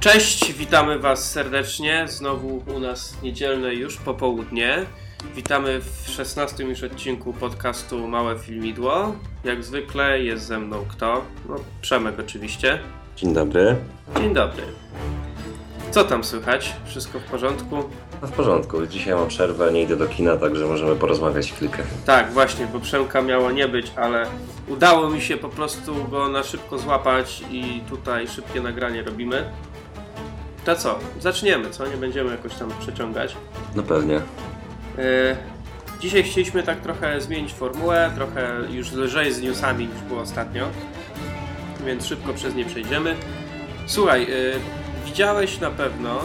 Cześć, witamy Was serdecznie. Znowu u nas niedzielne już popołudnie. Witamy w 16 już odcinku podcastu Małe Filmidło. Jak zwykle jest ze mną kto? No, Przemek oczywiście. Dzień dobry. Dzień dobry. Co tam słychać? Wszystko w porządku? No w porządku. Dzisiaj mam przerwę, nie idę do kina, także możemy porozmawiać chwilkę. Tak, właśnie, bo Przemka miało nie być, ale udało mi się po prostu go na szybko złapać i tutaj szybkie nagranie robimy. To co? Zaczniemy, co? Nie będziemy jakoś tam przeciągać. No pewnie. E, Dzisiaj chcieliśmy tak trochę zmienić formułę, trochę już lżej z newsami niż było ostatnio, więc szybko przez nie przejdziemy. Słuchaj, e, widziałeś na pewno,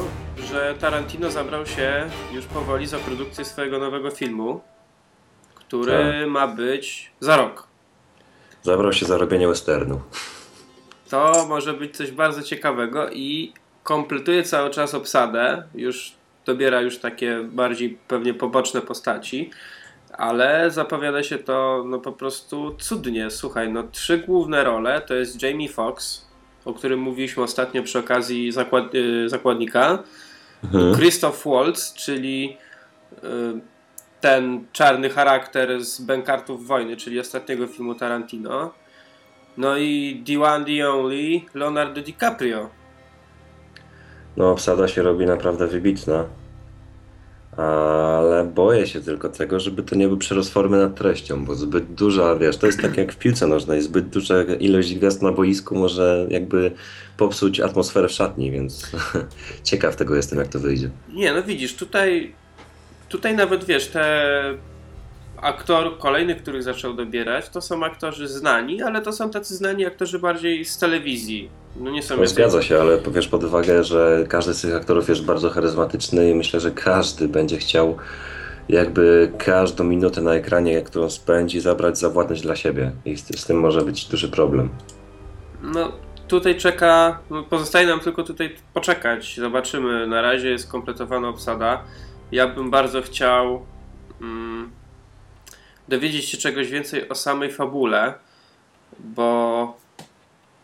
że Tarantino zabrał się już powoli za produkcję swojego nowego filmu, który ma być za rok. Zabrał się za robienie westernu. To może być coś bardzo ciekawego i kompletuje cały czas obsadę, już dobiera już takie bardziej pewnie poboczne postaci, ale zapowiada się to no po prostu cudnie. Słuchaj, no trzy główne role to jest Jamie Foxx, o którym mówiliśmy ostatnio przy okazji zakład, y, zakładnika, Mhm. Christoph Waltz, czyli y, ten czarny charakter z Bękartów Wojny, czyli ostatniego filmu Tarantino. No i The One, The Only, Leonardo DiCaprio. No obsada się robi naprawdę wybitna. Ale boję się tylko tego, żeby to nie był przerost formy nad treścią, bo zbyt duża, wiesz, to jest tak jak w piłce nożnej, zbyt duża ilość gwiazd na boisku może jakby popsuć atmosferę w szatni, więc ciekaw tego jestem, jak to wyjdzie. Nie, no widzisz, tutaj, tutaj nawet wiesz, te aktor kolejnych, których zaczął dobierać, to są aktorzy znani, ale to są tacy znani aktorzy bardziej z telewizji. No nie są No, zgadza się, ale wiesz pod uwagę, że każdy z tych aktorów jest bardzo charyzmatyczny i myślę, że każdy będzie chciał jakby każdą minutę na ekranie, którą spędzi, zabrać za własność dla siebie. I z, z tym może być duży problem. No, tutaj czeka, pozostaje nam tylko tutaj poczekać. Zobaczymy. Na razie jest kompletowana obsada. Ja bym bardzo chciał mm, dowiedzieć się czegoś więcej o samej fabule, bo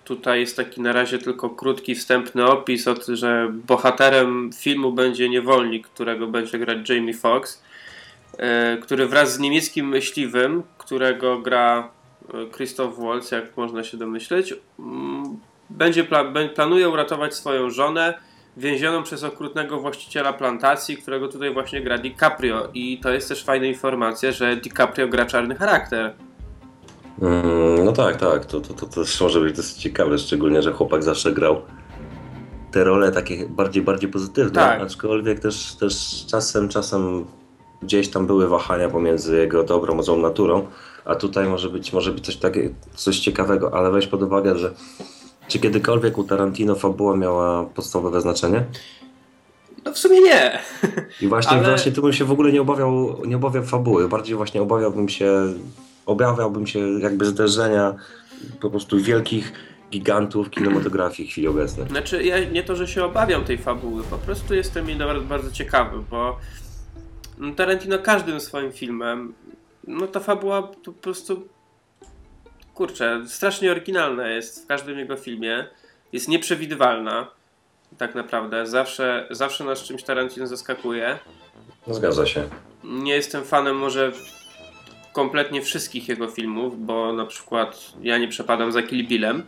tutaj jest taki na razie tylko krótki, wstępny opis, o tym, że bohaterem filmu będzie niewolnik, którego będzie grać Jamie Foxx, e, który wraz z niemieckim myśliwym, którego gra e, Christoph Waltz, jak można się domyśleć, będzie pla- bę- planuje uratować swoją żonę więzioną przez okrutnego właściciela plantacji, którego tutaj właśnie gra DiCaprio. I to jest też fajna informacja, że DiCaprio gra czarny charakter. Mm, no tak, tak, to, to, to, to też może być dosyć ciekawe, szczególnie, że chłopak zawsze grał te role takie bardziej, bardziej pozytywne, Tak. aczkolwiek też, też czasem, czasem gdzieś tam były wahania pomiędzy jego dobrą, złą naturą, a tutaj może być, może być coś, takie, coś ciekawego, ale weź pod uwagę, że czy kiedykolwiek u Tarantino fabuła miała podstawowe znaczenie? No w sumie nie. I właśnie, Ale- właśnie tu bym się w ogóle nie obawiał, nie obawiał fabuły, bardziej właśnie obawiałbym się, obawiałbym się jakby zderzenia po prostu wielkich gigantów kinematografii w chwili obecnej. Znaczy, ja nie to, że się obawiam tej fabuły, po prostu jestem jej bardzo, bardzo ciekawy, bo no, Tarantino każdym swoim filmem, no ta fabuła po prostu, kurczę, strasznie oryginalna jest w każdym jego filmie, jest nieprzewidywalna, tak naprawdę, zawsze, zawsze nas czymś Tarantino zaskakuje. No zgadza się. Nie jestem fanem może kompletnie wszystkich jego filmów, bo na przykład ja nie przepadam za Kill Billem,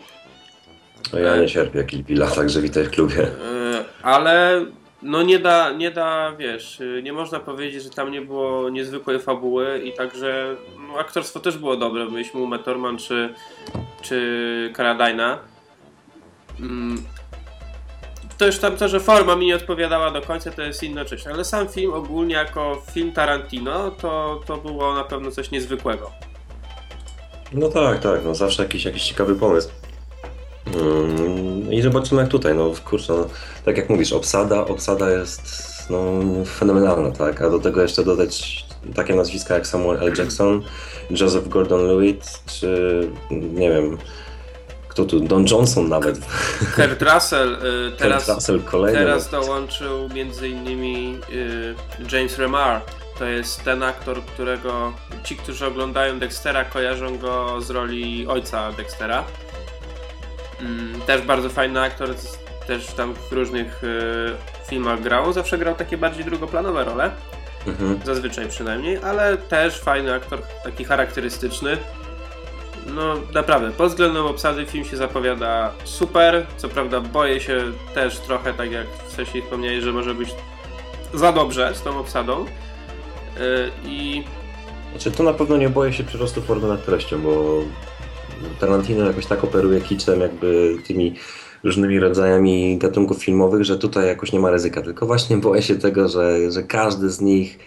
No ja nie cierpię Kill Billa, także witaj w klubie. Yy, ale no nie da, nie da, wiesz, yy, nie można powiedzieć, że tam nie było niezwykłej fabuły i także no, aktorstwo też było dobre. Byliśmy u Matt Thurman czy, czy Carradina. Mm, To już tam to, że forma mi nie odpowiadała do końca, to jest rzecz. Ale sam film ogólnie jako film Tarantino to, to było na pewno coś niezwykłego. No tak, tak, no zawsze jakiś, jakiś ciekawy pomysł. I zobaczymy jak tutaj, no kurczę, no, tak jak mówisz, obsada, obsada jest no, fenomenalna, tak, a do tego jeszcze dodać takie nazwiska jak Samuel L. Jackson, Joseph Gordon-Levitt, czy nie wiem, kto tu, Don Johnson nawet, Kurt Russell yy, teraz... Kurt Russell kolejny. Teraz dołączył między innymi y, James Remar. To jest ten aktor, którego ci, którzy oglądają Dextera, kojarzą go z roli ojca Dextera. Mm, też bardzo fajny aktor. też tam w różnych y, filmach grał. Zawsze grał takie bardziej drugoplanowe role, Mhm. zazwyczaj przynajmniej, ale też fajny aktor, taki charakterystyczny. No naprawdę, pod względem obsady film się zapowiada super. Co prawda boję się też trochę, tak jak wcześniej wspomniałeś, że może być za dobrze z tą obsadą. Y, I Znaczy, to na pewno nie boję się przyrostu formy nad treścią, bo Tarantino jakoś tak operuje kiczem, jakby tymi różnymi rodzajami gatunków filmowych, że tutaj jakoś nie ma ryzyka. Tylko właśnie boję się tego, że, że każdy z nich,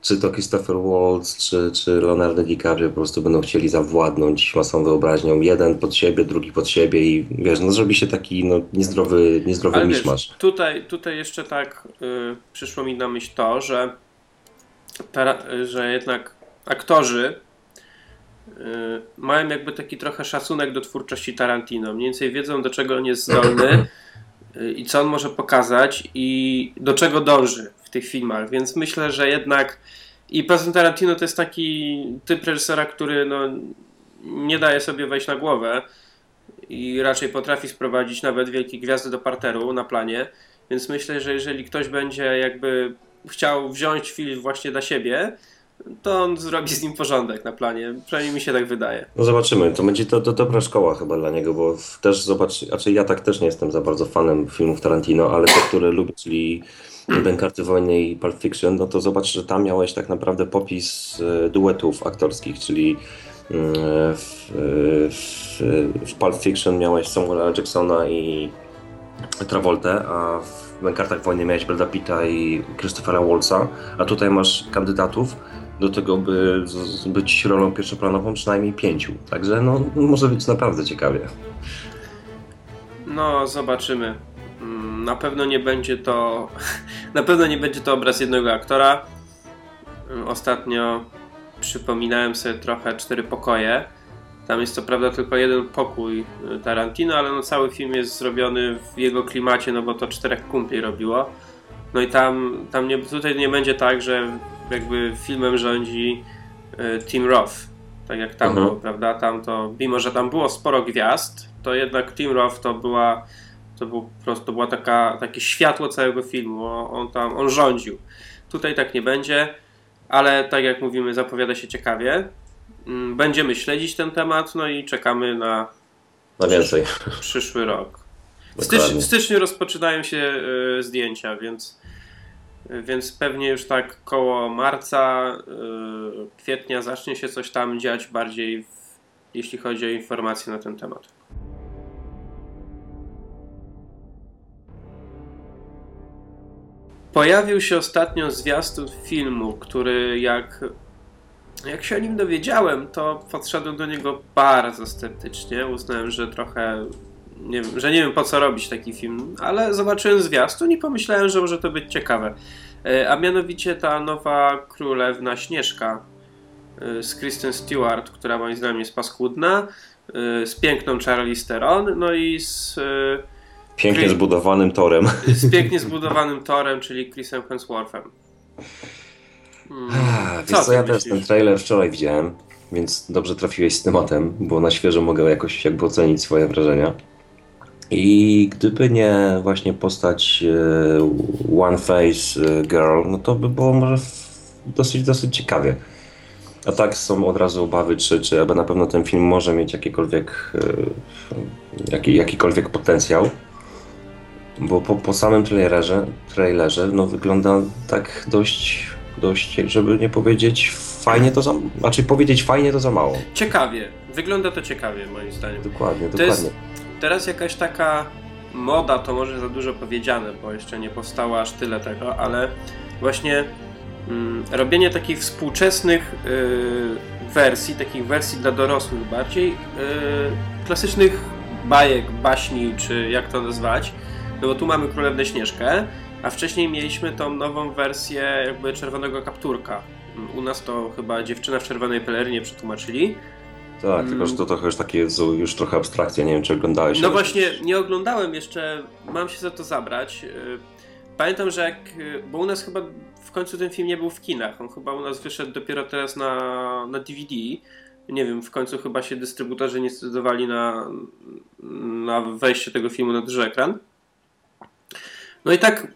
czy to Christopher Waltz, czy, czy Leonardo DiCaprio po prostu będą chcieli zawładnąć masą wyobraźnią. Jeden pod siebie, drugi pod siebie i wiesz, no zrobi się taki no, niezdrowy, niezdrowy Ale wiesz, miszmasz. tutaj, tutaj jeszcze tak y, przyszło mi na myśl to, że, tera- że jednak aktorzy mają jakby taki trochę szacunek do twórczości Tarantino. Mniej więcej wiedzą, do czego on jest zdolny y, i co on może pokazać i do czego dąży w tych filmach. Więc myślę, że jednak i poza Tarantino to jest taki typ reżysera, który no, nie daje sobie wejść na głowę i raczej potrafi sprowadzić nawet wielkie gwiazdy do parteru na planie. Więc myślę, że jeżeli ktoś będzie jakby chciał wziąć film właśnie dla siebie, to on zrobi z nim porządek na planie. Przynajmniej mi się tak wydaje. No zobaczymy, to będzie to, to dobra szkoła chyba dla niego, bo też zobacz, znaczy ja tak też nie jestem za bardzo fanem filmów Tarantino, ale te, które lubię, czyli Bękarty Wojny i Pulp Fiction, no to zobacz, że tam miałeś tak naprawdę popis e, duetów aktorskich, czyli mm, w, w, w Pulp Fiction miałeś Samuela. Jacksona i Travoltę, a w Bękartach Wojny miałeś Brada Pitta i Christophera Waltza, a tutaj masz kandydatów do tego, by być rolą pierwszoplanową przynajmniej pięciu. Także no, może być naprawdę ciekawie. No, zobaczymy. Mm, Na pewno nie będzie to. Na pewno nie będzie to obraz jednego aktora. Mm, Ostatnio przypominałem sobie trochę cztery pokoje. Tam jest co prawda tylko jeden pokój y, Tarantino, ale no cały film jest zrobiony w jego klimacie, no bo to czterech kumpli robiło. No i tam, tam nie, tutaj nie będzie tak, że jakby filmem rządzi y, Tim Roth, tak jak tam Mhm. było, prawda? Tam to, mimo że tam było sporo gwiazd, to jednak Tim Roth to była to był po prostu była taka, takie światło całego filmu. On, tam on rządził. Tutaj tak nie będzie, ale tak jak mówimy, zapowiada się ciekawie. Mm, Będziemy śledzić ten temat, no i czekamy na Na więcej. przyszły rok. W, stycz, w styczniu rozpoczynają się y, zdjęcia, więc, więc pewnie już tak koło marca, y, kwietnia zacznie się coś tam dziać bardziej, jeśli chodzi o informacje na ten temat. Pojawił się ostatnio zwiastun filmu, który jak, jak się o nim dowiedziałem, to podszedłem do niego bardzo sceptycznie. Uznałem, że trochę nie wiem, że nie wiem po co robić taki film, ale zobaczyłem zwiastun i pomyślałem, że może to być ciekawe. E, A mianowicie ta nowa królewna Śnieżka e, z Kristen Stewart, która moim zdaniem jest paskudna, e, z piękną Charlize Theron, no i z, Pięknie Chris- zbudowanym torem. z pięknie zbudowanym Torem, czyli Chrisem Hemsworthem. Hmm, Wiesz co, ty ja też myślisz? ten trailer wczoraj widziałem, więc dobrze trafiłeś z tematem, bo na świeżo mogę jakoś jakby ocenić swoje wrażenia. I gdyby nie właśnie postać e, One Face e, Girl, no to by było może dosyć, dosyć ciekawie. A tak są od razu obawy, czy, czy aby na pewno ten film może mieć jakiekolwiek, e, jaki, jakikolwiek potencjał. Bo po, po samym trailerze, trailerze no wygląda tak dość, dość, żeby nie powiedzieć fajnie to za, znaczy powiedzieć fajnie to za mało. Ciekawie. Wygląda to ciekawie, moim zdaniem. Dokładnie, dokładnie. Teraz jakaś taka moda, to może za dużo powiedziane, bo jeszcze nie powstało aż tyle tego, ale właśnie mm, robienie takich współczesnych y, wersji, takich wersji dla dorosłych bardziej, y, klasycznych bajek, baśni, czy jak to nazwać, no bo tu mamy Królewnę Śnieżkę, a wcześniej mieliśmy tą nową wersję jakby Czerwonego Kapturka. U nas to chyba Dziewczyna w Czerwonej Pelerynie przetłumaczyli. Tak, tylko że to trochę już takie już trochę abstrakcja, nie wiem czy oglądałeś. No ale- właśnie, nie oglądałem jeszcze, mam się za to zabrać. Yy, Pamiętam, że jak, yy, bo u nas chyba w końcu ten film nie był w kinach, on chyba u nas wyszedł dopiero teraz na, na DVD. Nie wiem, w końcu chyba się dystrybutorzy nie zdecydowali na, na wejście tego filmu na duży ekran. No i tak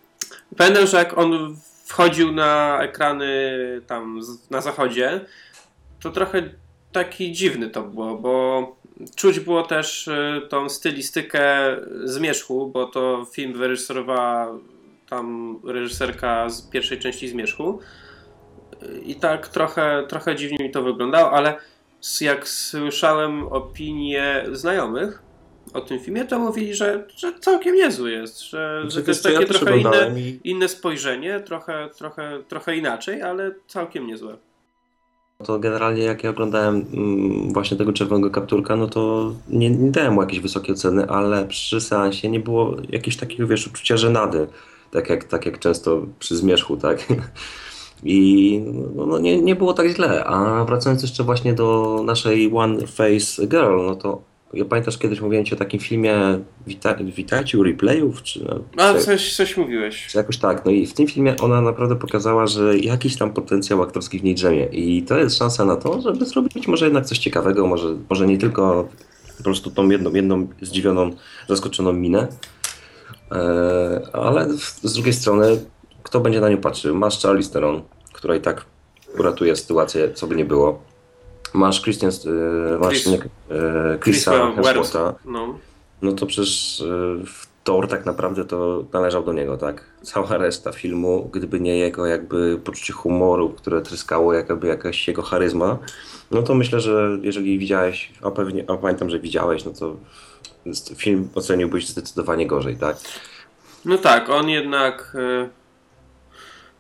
pamiętam, że jak on wchodził na ekrany tam na zachodzie, to trochę taki dziwny to było, bo czuć było też y, tą stylistykę Zmierzchu, bo to film wyreżyserowała tam reżyserka z pierwszej części Zmierzchu. I tak trochę, trochę dziwnie mi to wyglądało, ale jak słyszałem opinie znajomych o tym filmie, to mówili, że, że całkiem niezły jest, że, że to jest takie ja trochę inne, i... inne spojrzenie, trochę, trochę, trochę inaczej, ale całkiem niezłe. To generalnie jak ja oglądałem mm, właśnie tego czerwonego kapturka, no to nie, nie dałem mu jakiejś wysokiej oceny, ale przy seansie nie było jakiegoś takiego, wiesz, uczucia żenady, tak jak, tak jak często przy zmierzchu, tak? I no, no nie, nie było tak źle. A wracając jeszcze właśnie do naszej One Face Girl, no to ja pamiętasz kiedyś mówiłem ci o takim filmie Wita Witajcie u replayów? Czy, no, A, czy, coś, coś mówiłeś. Czy jakoś tak. No i w tym filmie ona naprawdę pokazała, że jakiś tam potencjał aktorski w niej drzemie. I to jest szansa na to, żeby zrobić może jednak coś ciekawego, może, może nie tylko po prostu tą jedną, jedną zdziwioną, zaskoczoną minę, e, ale z drugiej strony kto będzie na nią patrzył? Masz Charlize Theron, która i tak uratuje sytuację, co by nie było. Masz Christian, masz Chris, nie, yy, Chrisa Hemswortha. No. no to przecież yy, Thor tak naprawdę to należał do niego, tak? Cała reszta filmu, gdyby nie jego jakby poczucie humoru, które tryskało jakby jakaś jego charyzma, no to myślę, że jeżeli widziałeś, a pewnie, a pamiętam, że widziałeś, no to film oceniłbyś zdecydowanie gorzej, tak? No tak, on jednak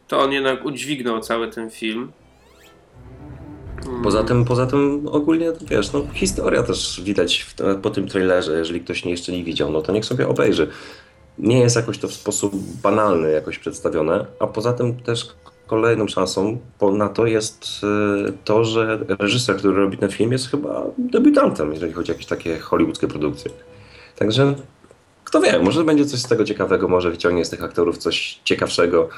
to on jednak udźwignął cały ten film. Poza tym, poza tym ogólnie, wiesz, no historia też widać po tym trailerze, jeżeli ktoś nie jeszcze nie widział, no to niech sobie obejrzy. Nie jest jakoś to w sposób banalny jakoś przedstawione, a poza tym też kolejną szansą na to jest y, to, że reżyser, który robi ten film jest chyba debiutantem, jeżeli chodzi o jakieś takie hollywoodzkie produkcje. Także kto wie, może będzie coś z tego ciekawego, może wyciągnie z tych aktorów coś ciekawszego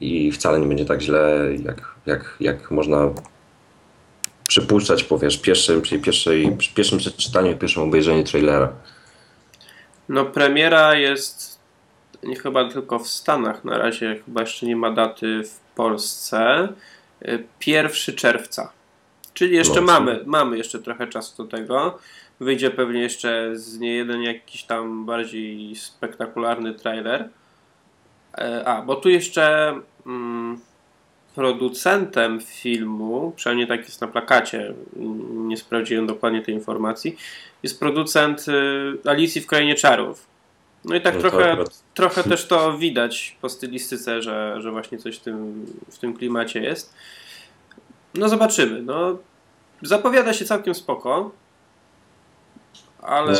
i wcale nie będzie tak źle, jak, jak, jak można przypuszczać po wiesz, pierwszym, czyli pierwszej, pierwszym przeczytaniu, pierwszym obejrzeniu trailera. No premiera jest nie chyba tylko w Stanach na razie, chyba jeszcze nie ma daty w Polsce. 1 czerwca. Czyli jeszcze no, mamy, mamy jeszcze trochę czasu do tego. Wyjdzie pewnie jeszcze z nie jeden jakiś tam bardziej spektakularny trailer. E, a, bo tu jeszcze mm, producentem filmu, przynajmniej tak jest na plakacie, nie sprawdziłem dokładnie tej informacji, jest producent y, Alicji w Krainie Czarów. No i tak no trochę, trochę też to widać po stylistyce, że, że właśnie coś w tym, w tym klimacie jest. No zobaczymy. No, zapowiada się całkiem spoko ale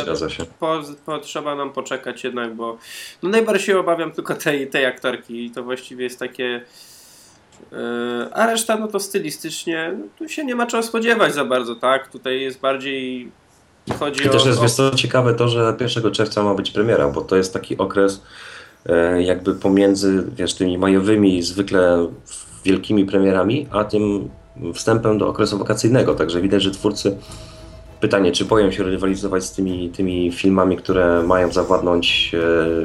po, po, trzeba nam poczekać jednak, bo no najbardziej się obawiam tylko tej, tej aktorki i to właściwie jest takie a reszta no to stylistycznie no, tu się nie ma czego spodziewać za bardzo, tak? Tutaj jest bardziej chodzi I o... też jest, o... wiesz co, ciekawe to, że 1 czerwca ma być premiera, bo to jest taki okres e, jakby pomiędzy, wiesz, tymi majowymi zwykle wielkimi premierami, a tym wstępem do okresu wakacyjnego, także widać, że twórcy Pytanie, czy boją się rywalizować z tymi, tymi filmami, które mają zawładnąć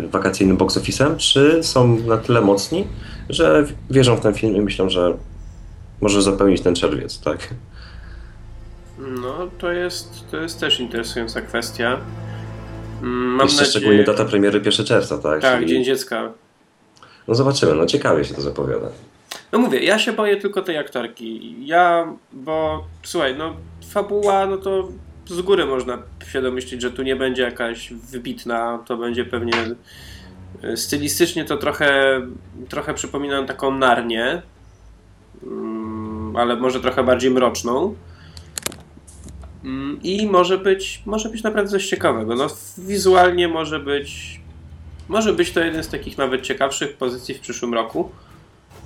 e, wakacyjnym box office'em, czy są na tyle mocni, że wierzą w ten film i myślą, że może zapełnić ten czerwiec, tak? No, to jest, to jest też interesująca kwestia. Mm, mam Jeszcze nadzieję... szczególnie data premiery 1 czerwca, tak? Tak, Czyli... Dzień Dziecka. No zobaczymy, no ciekawie się to zapowiada. No mówię, ja się boję tylko tej aktorki. Ja, bo słuchaj, no fabuła, no to z góry można się domyślić, że tu nie będzie jakaś wybitna, to będzie pewnie e, stylistycznie to trochę, trochę przypominam taką Narnię, mm, ale może trochę bardziej mroczną. Mm, I może być, może być naprawdę coś ciekawego. No, wizualnie może być, może być to jeden z takich nawet ciekawszych pozycji w przyszłym roku.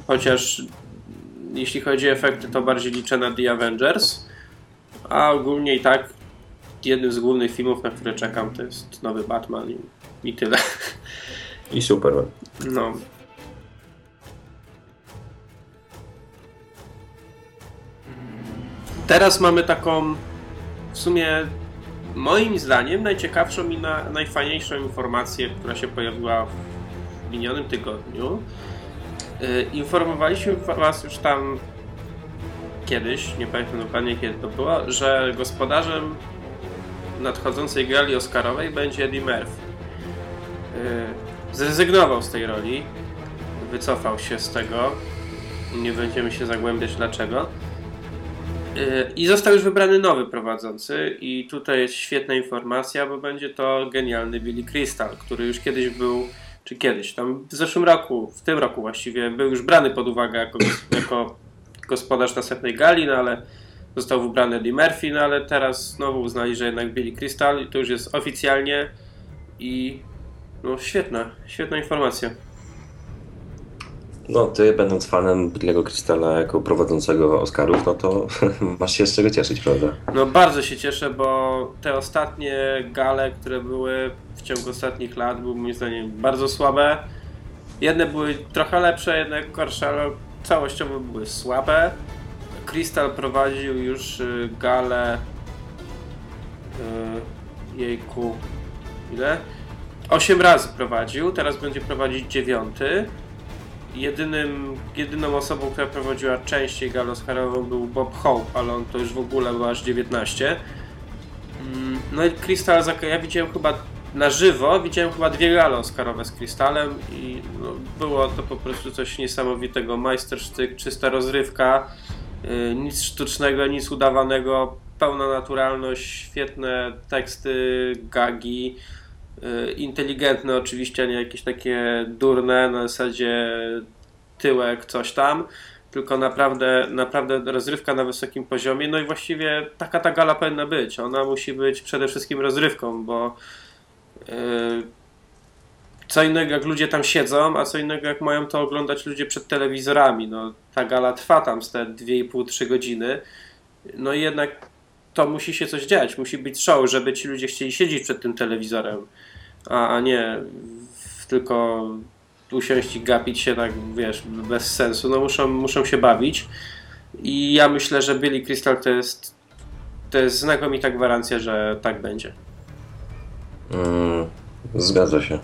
Chociaż jeśli chodzi o efekty, to bardziej liczę na The Avengers. A ogólnie i tak jednym z głównych filmów, na które czekam, to jest nowy Batman i, i tyle. I Superman. No. Teraz mamy taką w sumie moim zdaniem najciekawszą i na, najfajniejszą informację, która się pojawiła w minionym tygodniu. Y, informowaliśmy Was już tam kiedyś, nie pamiętam dokładnie kiedy to było, że gospodarzem nadchodzącej gali Oscarowej będzie Eddie Murphy. Y, zrezygnował z tej roli, wycofał się z tego. Nie będziemy się zagłębiać dlaczego. Y, I został już wybrany nowy prowadzący, i tutaj jest świetna informacja, bo będzie to genialny Billy Crystal, który już kiedyś był, czy kiedyś, tam w zeszłym roku, w tym roku właściwie, był już brany pod uwagę jako, jako gospodarz następnej gali, no ale został wybrany Eddie Murphy, no ale teraz znowu uznali, że jednak Billy Crystal i to już jest oficjalnie i no świetna, świetna informacja. No, ty będąc fanem Billy'ego Crystala jako prowadzącego Oscarów, no to masz się z czego cieszyć, prawda? No bardzo się cieszę, bo te ostatnie gale, które były w ciągu ostatnich lat, były moim zdaniem bardzo słabe. Jedne były trochę lepsze, jedne gorsze, ale całościowo były słabe. Crystal prowadził już y, galę yy, jejku ile? Osiem razy prowadził, teraz będzie prowadzić dziewiąty. Jedynym, jedyną osobą, która prowadziła częściej galę Oscarową był Bob Hope, ale on to już w ogóle był aż 19. Mm, No i Crystal, zak- ja widziałem chyba na żywo, widziałem chyba dwie gale Oscarowe z Crystalem i no, było to po prostu coś niesamowitego. Majstersztyk, czysta rozrywka, yy, nic sztucznego, nic udawanego, pełna naturalność, świetne teksty, gagi. Y, inteligentne oczywiście, a nie jakieś takie durne na zasadzie tyłek, coś tam, tylko naprawdę, naprawdę rozrywka na wysokim poziomie. No i właściwie taka ta gala powinna być. Ona musi być przede wszystkim rozrywką, bo yy, co innego jak ludzie tam siedzą, a co innego jak mają to oglądać ludzie przed telewizorami. No, ta gala trwa tam z te 2,5-3 godziny. No i jednak to musi się coś dziać, musi być show, żeby ci ludzie chcieli siedzieć przed tym telewizorem, a, a nie tylko usiąść i gapić się tak, wiesz, bez sensu. No muszą, muszą się bawić i ja myślę, że Billy Crystal to jest to jest znakomita gwarancja, że tak będzie. Mm, zgadza się.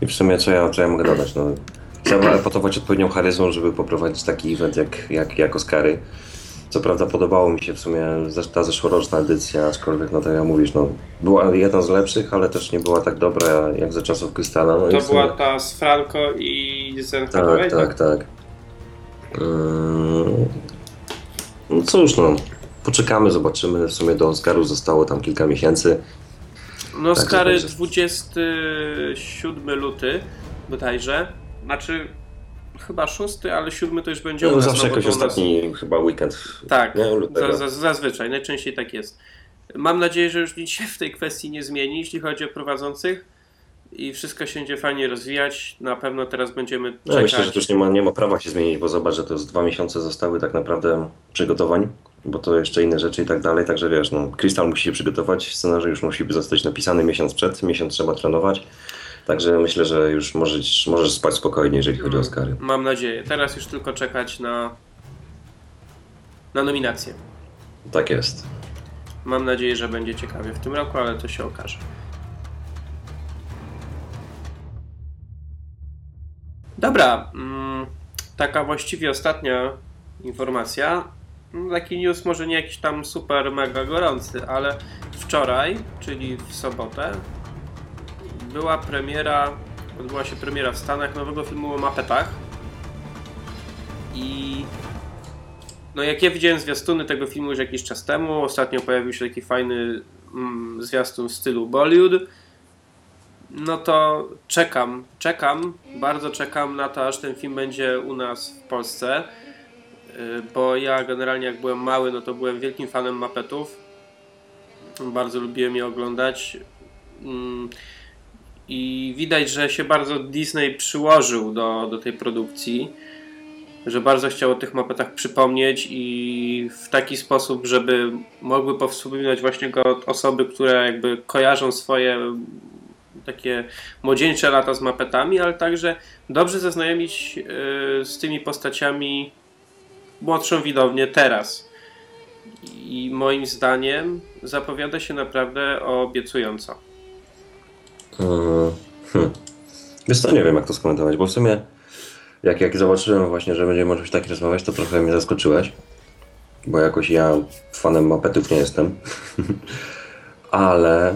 I w sumie co ja, co ja mogę dodać? No, trzeba epotować odpowiednią charyzmą, żeby poprowadzić taki event jak, jak, jak Oscary. Co prawda podobało mi się w sumie ta zeszłoroczna edycja, aczkolwiek no tak jak mówisz, no, była jedna z lepszych, ale też nie była tak dobra jak za czasów Krystala. No To sumie- była ta z Franco i Zen Tak, Hathaway, tak, tak. Mm, No cóż, no. Poczekamy, zobaczymy. W sumie do Oscaru zostało tam kilka miesięcy. No Tak, stary zobaczę. 27 luty bodajże. Znaczy chyba 6, ale 7 to już będzie u No, nas, zawsze no jakoś u nas- ostatni chyba weekend. Tak, za, za, zazwyczaj, najczęściej tak jest. Mam nadzieję, że już nic się w tej kwestii nie zmieni, jeśli chodzi o prowadzących i wszystko się będzie fajnie rozwijać. Na pewno teraz będziemy No, czekać. myślę, że już nie ma, nie ma prawa się zmienić, bo zobacz, że to z dwa miesiące zostały tak naprawdę przygotowań, bo to jeszcze inne rzeczy i tak dalej, także wiesz, no, Crystal musi się przygotować, scenariusz musi zostać napisany miesiąc przed, miesiąc trzeba trenować, także myślę, że już możesz, możesz spać spokojnie, jeżeli chodzi o Oscary. Mam nadzieję. Teraz już tylko czekać na, na nominację. Tak jest. Mam nadzieję, że będzie ciekawie w tym roku, ale to się okaże. Dobra, mm, taka właściwie ostatnia informacja. Taki news może nie jakiś tam super mega gorący, ale wczoraj, czyli w sobotę, była premiera, odbyła się premiera w Stanach nowego filmu o mapetach. I no jak ja widziałem zwiastuny tego filmu już jakiś czas temu, ostatnio pojawił się taki fajny mm, zwiastun w stylu Bollywood, no to czekam, czekam, bardzo czekam na to, aż ten film będzie u nas w Polsce, bo ja generalnie jak byłem mały, no to byłem wielkim fanem mapetów, bardzo lubiłem je oglądać. Mm, i widać, że się bardzo Disney przyłożył do, do tej produkcji że bardzo chciał o tych mapetach przypomnieć i w taki sposób, żeby mogły powspominać właśnie go osoby, które jakby kojarzą swoje takie młodzieńcze lata z mapetami, ale także dobrze zaznajomić yy, z tymi postaciami młodszą widownię teraz. I moim zdaniem zapowiada się naprawdę obiecująco. Mm, hmm. Wiesz co, nie wiem jak to skomentować, bo w sumie jak, jak zobaczyłem właśnie, że będziemy czymś takim rozmawiać, to trochę mnie zaskoczyłeś. Bo jakoś ja fanem mapetów nie jestem. Ale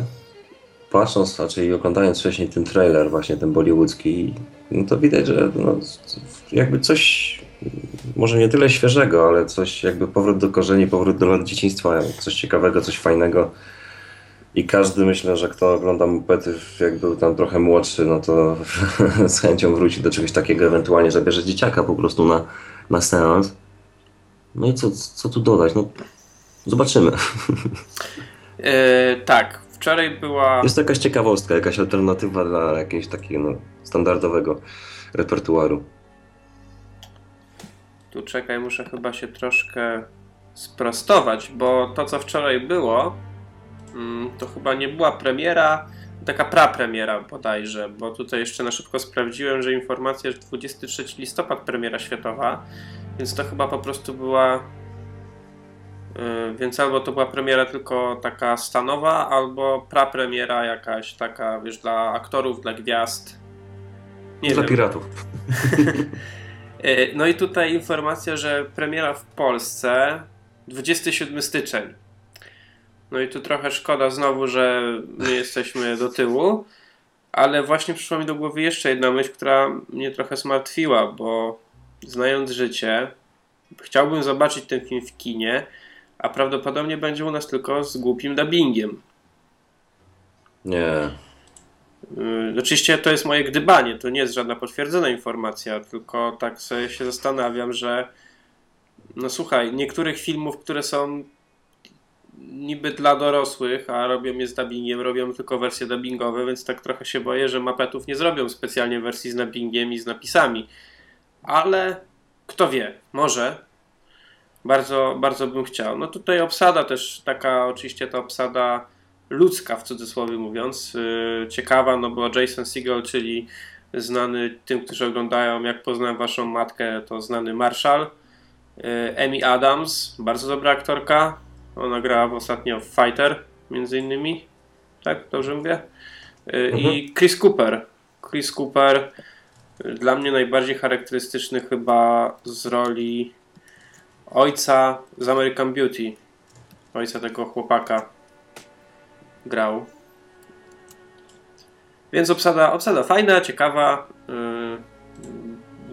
patrząc, raczej oglądając wcześniej ten trailer, właśnie ten bollywoodzki, no to widać, że no, jakby coś, może nie tyle świeżego, ale coś jakby powrót do korzeni, powrót do lat dzieciństwa, coś ciekawego, coś fajnego. I każdy myślę, że kto ogląda mopety, jak był tam trochę młodszy, no to z chęcią wróci do czegoś takiego, ewentualnie zabierze dzieciaka po prostu na, na seans. No i co, co tu dodać? No, zobaczymy. Yy, tak, wczoraj była. Jest to jakaś ciekawostka, jakaś alternatywa dla jakiegoś takiego no, standardowego repertuaru. Tu czekaj, muszę chyba się troszkę sprostować, bo to co wczoraj było, mm, to chyba nie była premiera, taka prapremiera bodajże, bo tutaj jeszcze na szybko sprawdziłem, że informacja, że 23 listopad premiera światowa, więc to chyba po prostu była yy, więc albo to była premiera tylko taka stanowa, albo prapremiera jakaś taka, wiesz, dla aktorów, dla gwiazd. Nie dla wiem. piratów. No i tutaj informacja, że premiera w Polsce 27 styczeń. No i tu trochę szkoda znowu, że my jesteśmy do tyłu, ale właśnie przyszła mi do głowy jeszcze jedna myśl, która mnie trochę zmartwiła, bo znając życie, chciałbym zobaczyć ten film w kinie, a prawdopodobnie będzie u nas tylko z głupim dubbingiem. Nie. Yy, oczywiście to jest moje gdybanie, to nie jest żadna potwierdzona informacja, tylko tak sobie się zastanawiam, że no słuchaj, niektórych filmów, które są niby dla dorosłych, a robią je z dubbingiem, robią tylko wersje dubbingowe, więc tak trochę się boję, że mapetów nie zrobią specjalnie wersji z dubbingiem i z napisami. Ale kto wie, może. Bardzo, bardzo bym chciał. No tutaj obsada też taka, oczywiście ta obsada ludzka w cudzysłowie mówiąc, yy, ciekawa, no bo Jason Segel, czyli znany tym, którzy oglądają Jak poznałem waszą matkę, to znany Marshall. Yy, Amy Adams, bardzo dobra aktorka. Ona grała ostatnio w Fighter, między innymi. Tak, dobrze mówię? Mhm. I Chris Cooper. Chris Cooper, dla mnie najbardziej charakterystyczny chyba z roli ojca z American Beauty. Ojca tego chłopaka grał. Więc obsada, obsada fajna, ciekawa. Yy,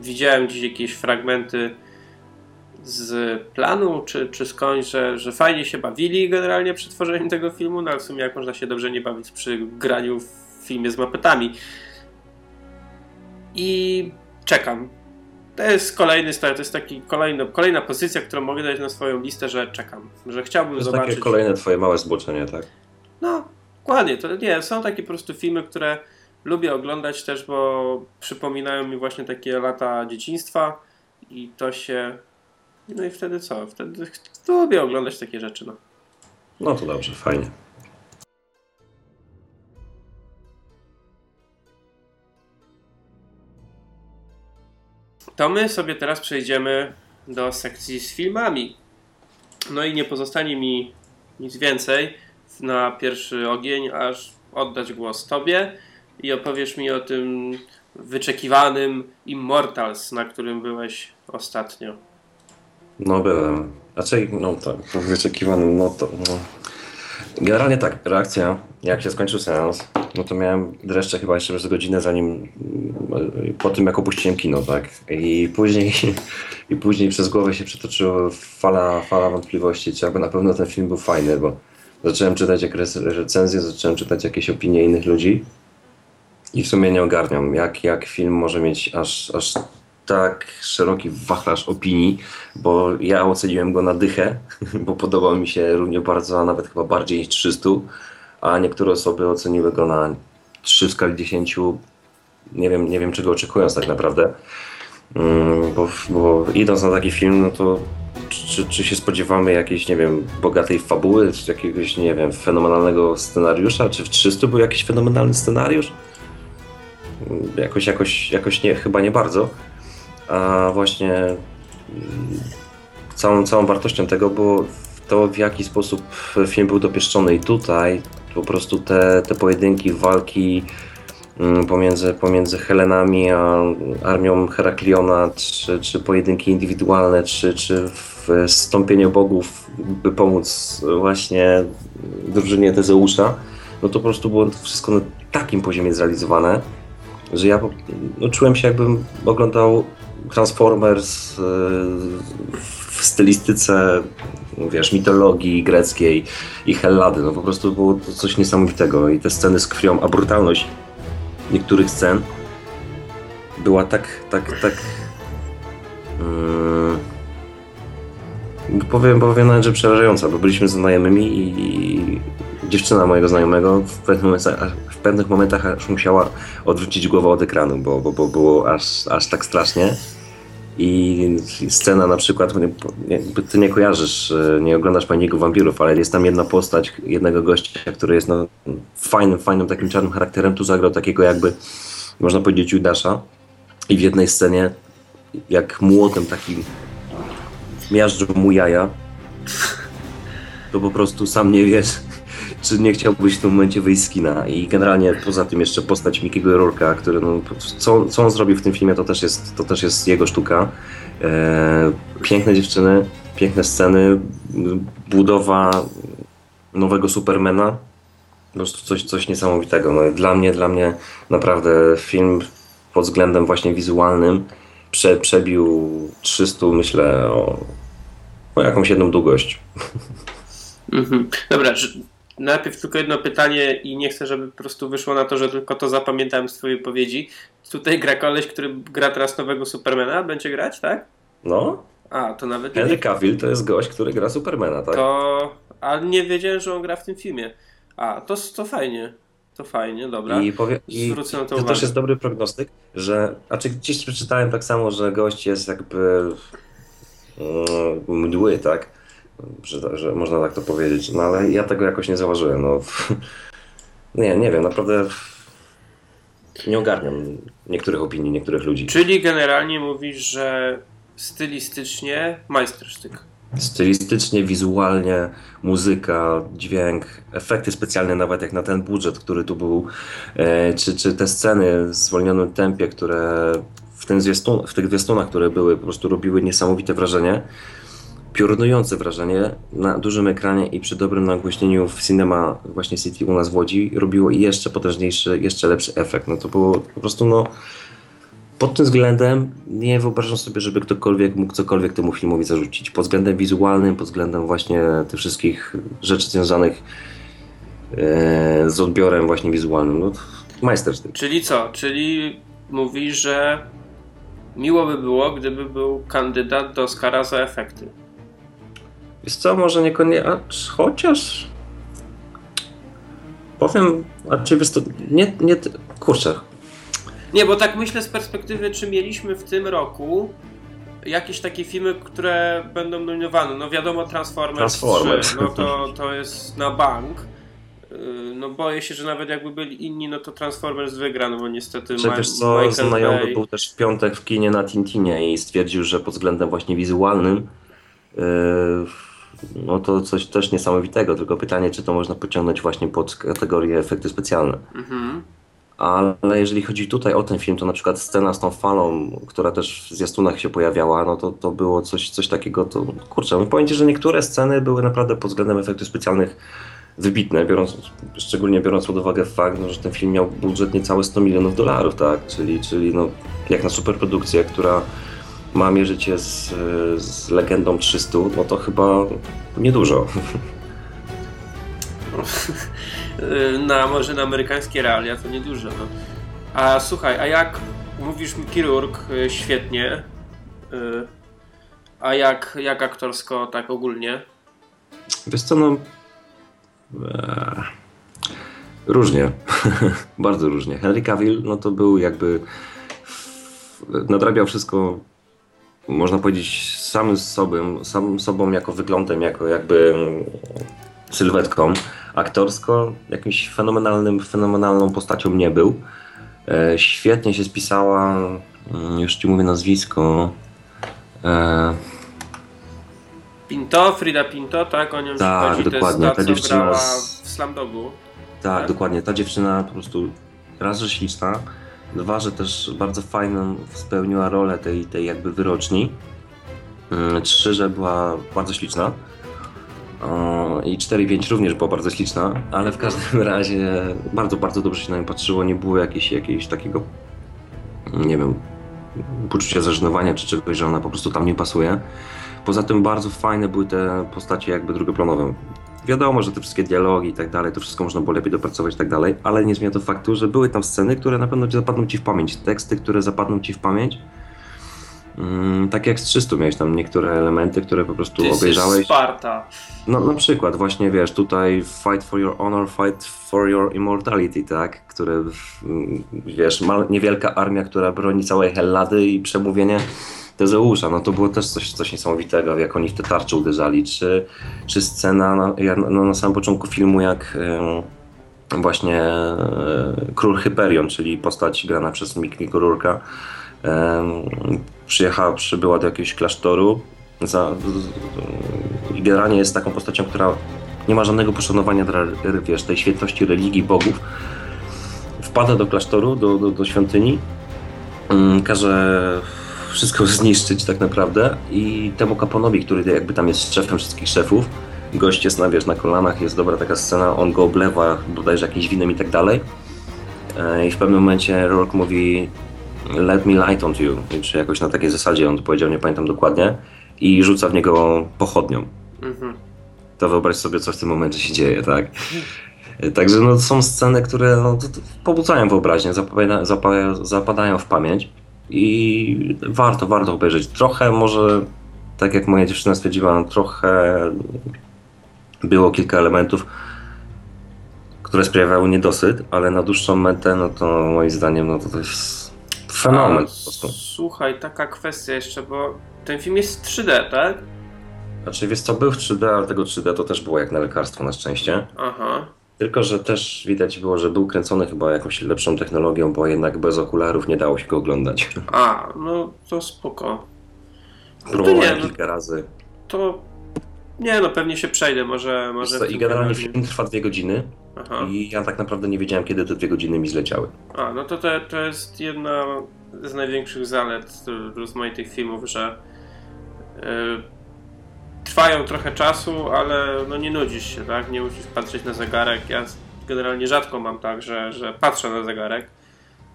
widziałem gdzieś jakieś fragmenty z planu, czy, czy skądś, że, że fajnie się bawili generalnie przy tworzeniu tego filmu, no ale w sumie jak można się dobrze nie bawić przy graniu w filmie z mapetami. I czekam. To jest kolejny to jest taki kolejny, kolejna pozycja, którą mogę dać na swoją listę, że czekam, że chciałbym to jest zobaczyć. takie kolejne twoje małe zboczenie, tak? No, dokładnie. To nie, są takie po prostu filmy, które lubię oglądać też, bo przypominają mi właśnie takie lata dzieciństwa i to się. No i wtedy co? Wtedy lubię oglądać takie rzeczy. No, no to dobrze, fajnie. To my sobie teraz przejdziemy do sekcji z filmami. No i nie pozostanie mi nic więcej na pierwszy ogień, aż oddać głos Tobie i opowiesz mi o tym wyczekiwanym Immortals, na którym byłeś ostatnio. No byłem. Znaczy, no tak, wyczekiwanym, no to... No. Generalnie tak, reakcja, jak się skończył seans, no to miałem dreszcze chyba jeszcze przez godzinę zanim, po tym jak opuściłem kino, tak? I później, i później przez głowę się przetoczyła fala, fala wątpliwości, czy jakby na pewno ten film był fajny, bo Zacząłem czytać jakieś recenzje, zacząłem czytać jakieś opinie innych ludzi i w sumie nie ogarniam, jak, jak film może mieć aż, aż tak szeroki wachlarz opinii, bo ja oceniłem go na dychę, bo podobał mi się równie bardzo, a nawet chyba bardziej niż 300, a niektóre osoby oceniły go na 3 w skali 10. Nie wiem, nie wiem czego oczekując tak naprawdę. Mm, bo, bo idąc na taki film, no to czy, czy się spodziewamy jakiejś, nie wiem, bogatej fabuły, czy jakiegoś, nie wiem, fenomenalnego scenariusza? Czy w 300 był jakiś fenomenalny scenariusz? Jakoś, jakoś, jakoś nie, chyba nie bardzo. A właśnie mm, całą, całą wartością tego było to, w jaki sposób film był dopieszczony. I tutaj po prostu te, te pojedynki, walki, mm, pomiędzy, pomiędzy Helenami a armią Herakliona, czy, czy pojedynki indywidualne, czy, czy wstąpienie bogów, by pomóc właśnie drużynie Tezeusza, no to po prostu było to wszystko na takim poziomie zrealizowane, że ja no, czułem się jakbym oglądał Transformers yy, w stylistyce, wiesz, mitologii greckiej i Hellady. No po prostu było to coś niesamowitego i te sceny z krwią, a brutalność niektórych scen była tak, tak, tak... Yy, powiem, powiem nawet, że przerażająca, bo byliśmy znajomymi i dziewczyna mojego znajomego w pewnych momentach, w pewnych momentach aż musiała odwrócić głowę od ekranu, bo, bo, bo było aż, aż tak strasznie. I scena na przykład, nie, ty nie kojarzysz, e, nie oglądasz Paniku Wampirów, ale jest tam jedna postać jednego gościa, który jest no, fajnym, fajnym takim czarnym charakterem. Tu zagrał takiego jakby, można powiedzieć, Judasza. I w jednej scenie, jak młotem takim miażdżą mu jaja, to po prostu sam nie wiesz, czy nie chciałbyś w tym momencie wyjść z kina. I generalnie poza tym jeszcze postać Mikiego Rourke'a, który no, co, co on zrobił w tym filmie, to też jest, to też jest jego sztuka. E, piękne dziewczyny, piękne sceny, budowa nowego Supermana. Po prostu coś, coś niesamowitego. No, dla mnie, dla mnie naprawdę film pod względem właśnie wizualnym prze, przebił 300, myślę, o, o jakąś jedną długość. Mhm. Dobra, najpierw tylko jedno pytanie i nie chcę, żeby po prostu wyszło na to, że tylko to zapamiętałem z twojej powiedzi. Tutaj gra koleś, który gra teraz nowego Supermana, będzie grać, tak? No, A, to nawet Henry Cavill to jest gość, który gra Supermana, tak? To... A nie wiedziałem, że on gra w tym filmie. A, to, to fajnie. To fajnie, dobra. I, powie, i Zwrócę na to to uwagę. też jest dobry prognostyk, że, a czy gdzieś przeczytałem tak samo, że gość jest jakby mdły, tak? Że, że można tak to powiedzieć, no ale ja tego jakoś nie zauważyłem, no. Nie, nie wiem, naprawdę nie ogarniam niektórych opinii, niektórych ludzi. Czyli generalnie mówisz, że stylistycznie majstersztyk. Stylistycznie, wizualnie, muzyka, dźwięk, efekty specjalne, nawet jak na ten budżet, który tu był, e, czy, czy te sceny w zwolnionym tempie, które w, tym zwiastun, w tych zwiastunach, które były, po prostu robiły niesamowite wrażenie, piorunujące wrażenie na dużym ekranie i przy dobrym nagłośnieniu w Cinema właśnie City u nas w Łodzi robiło jeszcze potężniejszy, jeszcze lepszy efekt. No to było po prostu no pod tym względem nie wyobrażam sobie, żeby ktokolwiek mógł cokolwiek temu filmowi zarzucić. Pod względem wizualnym, pod względem właśnie tych wszystkich rzeczy związanych e, z odbiorem właśnie wizualnym. No, majstersztyk. Czyli co? Czyli mówisz, że miło by było, gdyby był kandydat do Oscara za efekty. Wiesz co, może niekoniecznie, chociaż powiem, a czy wiesz to, nie, nie, kurczę, Nie, bo tak myślę z perspektywy, czy mieliśmy w tym roku jakieś takie filmy, które będą nominowane. No wiadomo, Transformers, Transformers. 3, no to, to jest na bank. Yy, No boję się, że nawet jakby byli inni, no to Transformers wygra, no bo niestety Czy wiesz co, Michael znajomy Bay... był też w piątek w kinie na Tintinie i stwierdził, że pod względem właśnie wizualnym yy, no to coś też niesamowitego, tylko pytanie, czy to można pociągnąć właśnie pod kategorię efekty specjalne. Mhm. Ale jeżeli chodzi tutaj o ten film, to na przykład scena z tą falą, która też w zwiastunach się pojawiała, no to, to było coś, coś takiego, to kurczę, powiem Ci, że niektóre sceny były naprawdę pod względem efektów specjalnych wybitne, biorąc, szczególnie biorąc pod uwagę fakt, no, że ten film miał budżet niecałe 100 milionów dolarów, tak, czyli, czyli no, jak na superprodukcję, która ma mierzyć się z, z legendą 300, no to chyba niedużo. Na może na amerykańskie realia to niedużo. No. A słuchaj, a jak mówisz mi chirurg yy, świetnie, yy, a jak, jak aktorsko tak ogólnie? Wiesz co, no... e, Różnie. Bardzo różnie. Henry Cavill, no to był jakby... Nadrabiał wszystko, można powiedzieć, samym sobą, samym sobą jako wyglądem, jako jakby sylwetką. Aktorsko jakimś fenomenalnym, fenomenalną postacią nie był. E, świetnie się spisała, mm, już ci mówię nazwisko, e, Pinto, Frida Pinto, tak? O nią Tak, się chodzi. dokładnie. To Ta jest ta, co dziewczyna z- w Slumdogu. Tak, Tak? dokładnie. Ta dziewczyna po prostu raz, że śliczna, dwa, że też bardzo fajną spełniła rolę tej, tej jakby wyroczni, Mm, trzy, że była bardzo śliczna i 4-5 również była bardzo śliczna, ale w każdym razie bardzo, bardzo dobrze się na nią patrzyło, nie było jakiegoś, jakiegoś takiego, nie wiem, poczucia zażenowania czy czegoś, że ona po prostu tam nie pasuje. Poza tym bardzo fajne były te postacie jakby drugoplanowe. Wiadomo, że te wszystkie dialogi i tak dalej, to wszystko można było lepiej dopracować i tak dalej, ale nie zmienia to faktu, że były tam sceny, które na pewno zapadną ci w pamięć, teksty, które zapadną ci w pamięć. Mm, tak jak z 300 miałeś tam niektóre elementy, które po prostu jesteś obejrzałeś. Sparta. No na przykład właśnie wiesz, tutaj fight for your honor, fight for your immortality, tak? Które mm, wiesz, niewielka armia, która broni całej Hellady i przemówienie Tezeusza, no to było też coś, coś niesamowitego, jak oni w te tarcze uderzali, czy, czy scena na, ja- no, na samym początku filmu, jak em, właśnie e, król Hyperion, czyli postać grana przez Mikliko Rourke'a, em, przyjechała, przybyła do jakiegoś klasztoru za, z- i generalnie jest taką postacią, która nie ma żadnego poszanowania dla wiesz, tej świętości religii bogów. Wpada do klasztoru, do, do, do świątyni, każe wszystko zniszczyć tak naprawdę i temu kaponowi, który jakby tam jest szefem wszystkich szefów, gość jest na, wiesz, na kolanach, jest dobra taka scena, on go oblewa bodajże jakimś winem i tak dalej. E, I w pewnym momencie Rourke mówi let me light on you, czy jakoś na takiej zasadzie on powiedział, nie pamiętam dokładnie, i rzuca w niego pochodnią. Mhm. To wyobraź sobie, co w tym momencie się dzieje, tak? E, Także no, są sceny, które no, pobudzają wyobraźnię, zapada, zapa, zapadają w pamięć i warto, warto obejrzeć. Trochę może, tak jak moja dziewczyna stwierdziła, trochę było kilka elementów, które sprawiały niedosyt, ale na dłuższą metę, no to moim zdaniem, no to, to jest fenomen A, po prostu. Słuchaj, taka kwestia jeszcze, bo ten film jest 3D, tak? Znaczy, wiesz co, był w 3D, ale tego 3D to też było jak na lekarstwo na szczęście. Aha. Tylko, że też widać było, że był kręcony chyba jakąś lepszą technologią, bo jednak bez okularów nie dało się go oglądać. A, no to spoko. Próbowałem nie, no- kilka razy. To. Nie no, pewnie się przejdę, może. Może co, I generalnie film trwa dwie godziny Aha. i ja tak naprawdę nie wiedziałem, kiedy te dwie godziny mi zleciały. A, no to, to to jest jedna z największych zalet rozmaitych filmów, że y, trwają trochę czasu, ale no nie nudzisz się, tak? Nie musisz patrzeć na zegarek. Ja generalnie rzadko mam tak, że, że patrzę na zegarek,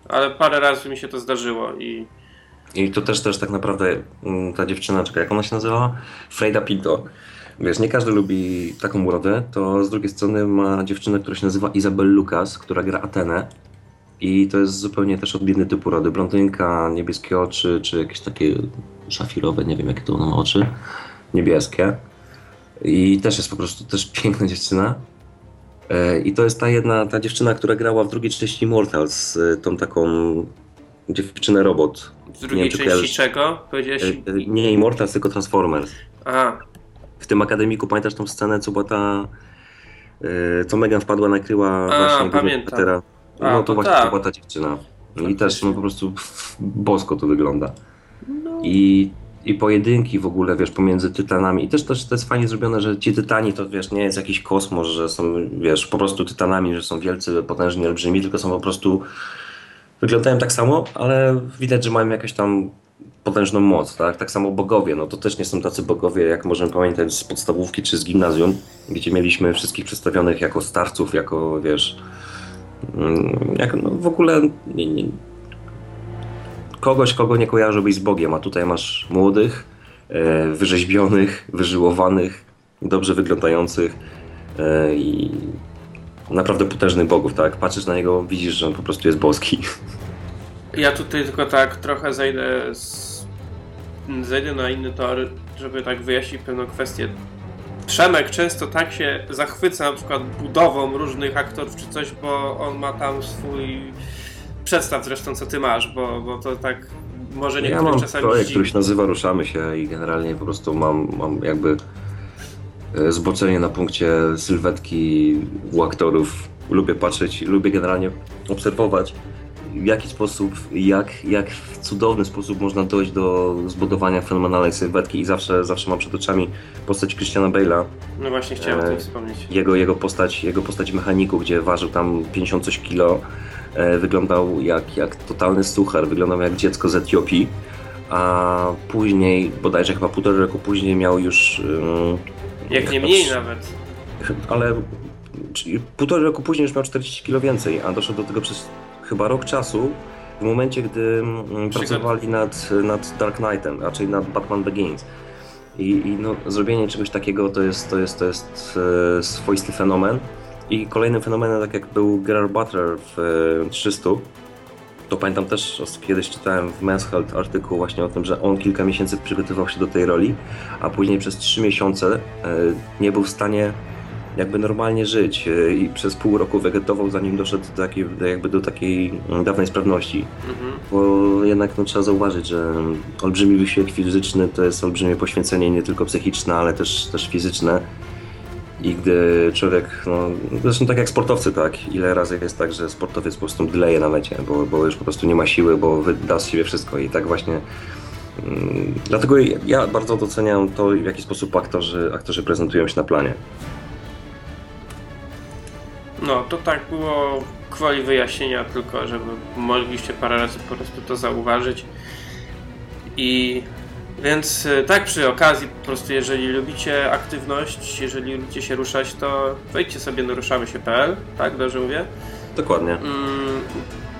ale parę razy mi się to zdarzyło i I to też, też tak naprawdę mm, ta dziewczyna, czekaj, jak ona się nazywała? Freda Pinto. Wiesz, nie każdy lubi taką urodę, to z drugiej strony ma dziewczynę, która się nazywa Izabel Lucas, która gra Atenę. I to jest zupełnie też odmienny typ urody. Blondynka, niebieskie oczy, czy jakieś takie szafirowe, nie wiem jakie to ona ma oczy. Niebieskie. I też jest po prostu też piękna dziewczyna. E, I to jest ta jedna, ta dziewczyna, która grała w drugiej części Immortals, e, tą taką dziewczynę robot. w drugiej wiem, części kojarzysz. czego? Powiedziałeś... E, Nie Immortals, tylko Transformers. Aha, W tym akademiku pamiętasz tą scenę, co była ta. co Megan wpadła, nakryła A, właśnie pamiętam. bohatera. A, No to to właśnie tak. to była ta dziewczyna. I też no po prostu bosko to wygląda. no, I, I pojedynki w ogóle, wiesz, pomiędzy tytanami. I też, też to jest fajnie zrobione, że ci tytani to, wiesz, nie jest jakiś kosmos, że są, wiesz, po prostu tytanami, że są wielcy, potężni, olbrzymi, tylko są po prostu... Wyglądają tak samo, ale widać, że mają jakąś tam potężną moc, tak? Tak samo bogowie, no to też nie są tacy bogowie, jak możemy pamiętać z podstawówki czy z gimnazjum, gdzie mieliśmy wszystkich przedstawionych jako starców, jako, wiesz... mm, Jak, no w ogóle nie, nie, kogoś, kogo nie kojarzyłbyś z Bogiem, a tutaj masz młodych, e, wyrzeźbionych, wyżyłowanych, dobrze wyglądających e, i naprawdę potężnych bogów, tak? Patrzysz na niego, widzisz, że on po prostu jest boski. Ja tutaj tylko tak trochę zejdę z... zejdę na inny tor, żeby tak wyjaśnić pewną kwestię. Przemek często tak się zachwyca na przykład budową różnych aktorów czy coś, bo on ma tam swój przedstaw zresztą co ty masz, bo, bo to tak może Ja niektórych mam czasami projekt, który się nazywa Ruszamy się i generalnie po prostu mam, mam jakby e, zboczenie na punkcie sylwetki u aktorów. Lubię patrzeć, lubię generalnie obserwować w jaki sposób, jak, jak w cudowny sposób można dojść do zbudowania fenomenalnej sylwetki i zawsze, zawsze mam przed oczami postać Christiana Bale'a, No właśnie chciałem o tym e, wspomnieć. jego, jego postać, jego postać mechaniku, gdzie ważył tam 50 coś kilo e, wyglądał jak, jak totalny suchar, wyglądał jak dziecko z Etiopii, a później, bodajże chyba półtora roku później miał już... Jak nie mniej nawet. ale półtora roku później już miał 40 kg więcej, a doszło do tego przez chyba rok czasu, w momencie, gdy pracowali nad, nad Dark Knightem, raczej nad Batman Begins. I, i no, zrobienie czegoś takiego to jest, to jest, to jest e, swoisty fenomen. I kolejnym fenomenem, tak jak był Gerard Butler w e, 300, to pamiętam też, kiedyś czytałem w Men's Health artykuł właśnie o tym, że on kilka miesięcy przygotowywał się do tej roli, a później przez trzy miesiące e, nie był w stanie jakby normalnie żyć e, i przez pół roku wegetował, zanim doszedł do takiej, jakby do takiej mm, dawnej sprawności. Mhm. Bo jednak no, trzeba zauważyć, że olbrzymi wysiłek fizyczny to jest olbrzymie poświęcenie nie tylko psychiczne, ale też, też fizyczne. I gdy człowiek, no, zresztą tak jak sportowcy, tak, ile razy jest tak, że sportowiec po prostu dyleje na mecie, bo, bo już po prostu nie ma siły, bo wyda z siebie wszystko i tak właśnie mm, Dlatego ja bardzo doceniam to, w jaki sposób aktorzy, aktorzy prezentują się na planie. No, to tak było kwoli wyjaśnienia tylko, żeby mogliście parę razy po prostu to zauważyć. I więc y, tak przy okazji po prostu jeżeli lubicie aktywność, jeżeli lubicie się ruszać, to wejdźcie sobie na ruszamy się.pl, tak dobrze mówię? Dokładnie. Mm,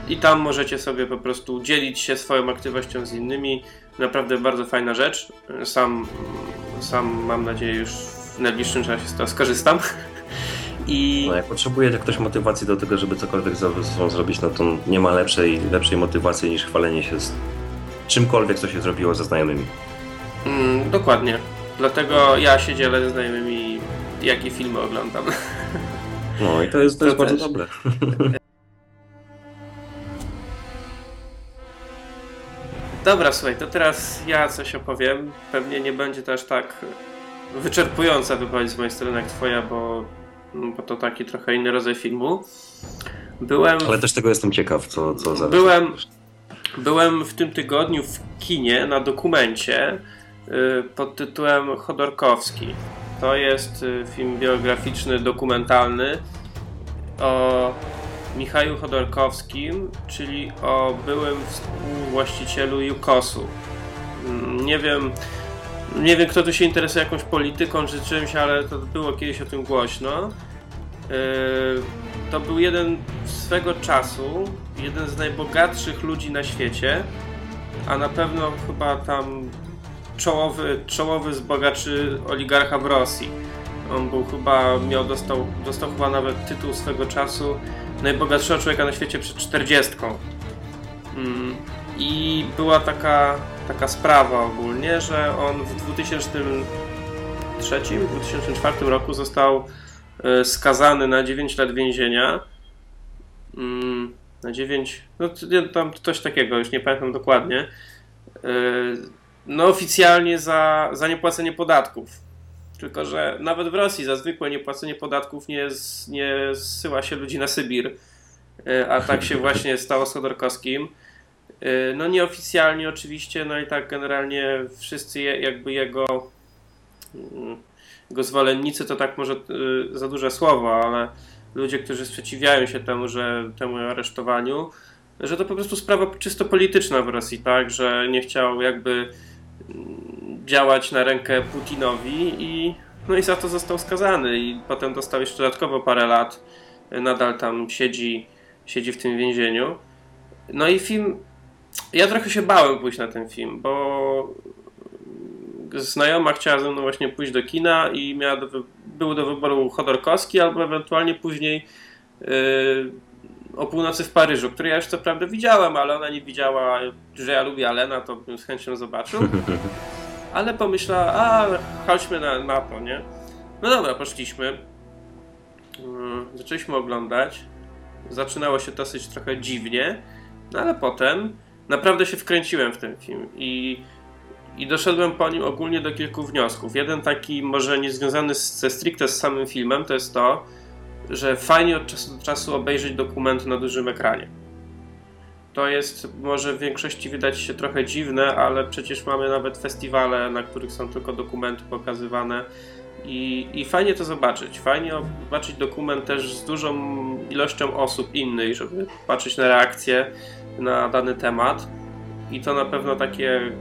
I tam możecie sobie po prostu dzielić się swoją aktywnością z innymi. Naprawdę bardzo fajna rzecz. Sam, sam mam nadzieję już w najbliższym czasie z tego skorzystam. I No, jak potrzebuje ktoś motywacji do tego, żeby cokolwiek ze sobą zrobić, no to nie ma lepszej, lepszej motywacji niż chwalenie się z czymkolwiek, co się zrobiło ze znajomymi. mm, dokładnie. Dlatego ja się dzielę ze znajomymi, jakie filmy oglądam. No i to jest, to To jest bardzo też. dobre. Dobra, słuchaj, to teraz ja coś opowiem. Pewnie nie będzie to aż tak wyczerpująca wypowiedź z mojej strony jak twoja, bo, bo to taki trochę inny rodzaj filmu. Byłem, Ale też tego jestem ciekaw, co, co zaraz. Byłem- byłem w tym tygodniu w kinie na dokumencie y, pod tytułem Chodorkowski. To jest y, film biograficzny, dokumentalny o Michaju Chodorkowskim, czyli o byłym współwłaścicielu Jukosu. Mm, Nie wiem, nie wiem kto tu się interesuje jakąś polityką czy czymś, ale to było kiedyś o tym głośno. Yy, To był jeden swego czasu, jeden z najbogatszych ludzi na świecie, a na pewno chyba tam czołowy, czołowy z bogaczy oligarcha w Rosji. On był chyba, miał, dostał, dostał chyba nawet tytuł swego czasu najbogatszego człowieka na świecie przed 40. Mm, I była taka, taka sprawa ogólnie, że on w 2003-2004 roku został e, skazany na 9 lat więzienia. Mm, Na 9, no tam coś takiego, już nie pamiętam dokładnie. E, No oficjalnie za, za niepłacenie podatków. Tylko, że nawet w Rosji za zwykłe niepłacenie podatków nie, nie zsyła się ludzi na Sybir. E, A tak się właśnie stało z Chodorkowskim. E, No nieoficjalnie oczywiście, no i tak generalnie wszyscy je, jakby jego jego zwolennicy to tak może y, za duże słowo, ale ludzie, którzy sprzeciwiają się temu, że temu aresztowaniu, że to po prostu sprawa czysto polityczna w Rosji, tak, że nie chciał jakby mm, działać na rękę Putinowi i no i za to został skazany i potem dostał jeszcze dodatkowo parę lat, nadal tam siedzi, siedzi w tym więzieniu. No i film, ja trochę się bałem pójść na ten film, bo znajoma chciała ze mną właśnie pójść do kina i miała do, był do wyboru Chodorkowski albo ewentualnie później yy, o północy w Paryżu, który ja już co prawda widziałem, ale ona nie widziała, że ja lubię Alena, to bym z chęcią zobaczył. Ale pomyślała, a chodźmy na, na to, nie? No dobra, poszliśmy. Mm, Zaczęliśmy oglądać. Zaczynało się dosyć trochę dziwnie, no ale potem naprawdę się wkręciłem w ten film i i doszedłem po nim ogólnie do kilku wniosków. Jeden taki, może nie związany z, ze stricte z samym filmem, to jest to, że fajnie od czasu do czasu obejrzeć dokument na dużym ekranie. To jest, może w większości wydać się trochę dziwne, ale przecież mamy nawet festiwale, na których są tylko dokumenty pokazywane I, I fajnie to zobaczyć. Fajnie zobaczyć dokument też z dużą ilością osób innych, żeby patrzeć na reakcje na dany temat. I to na pewno takie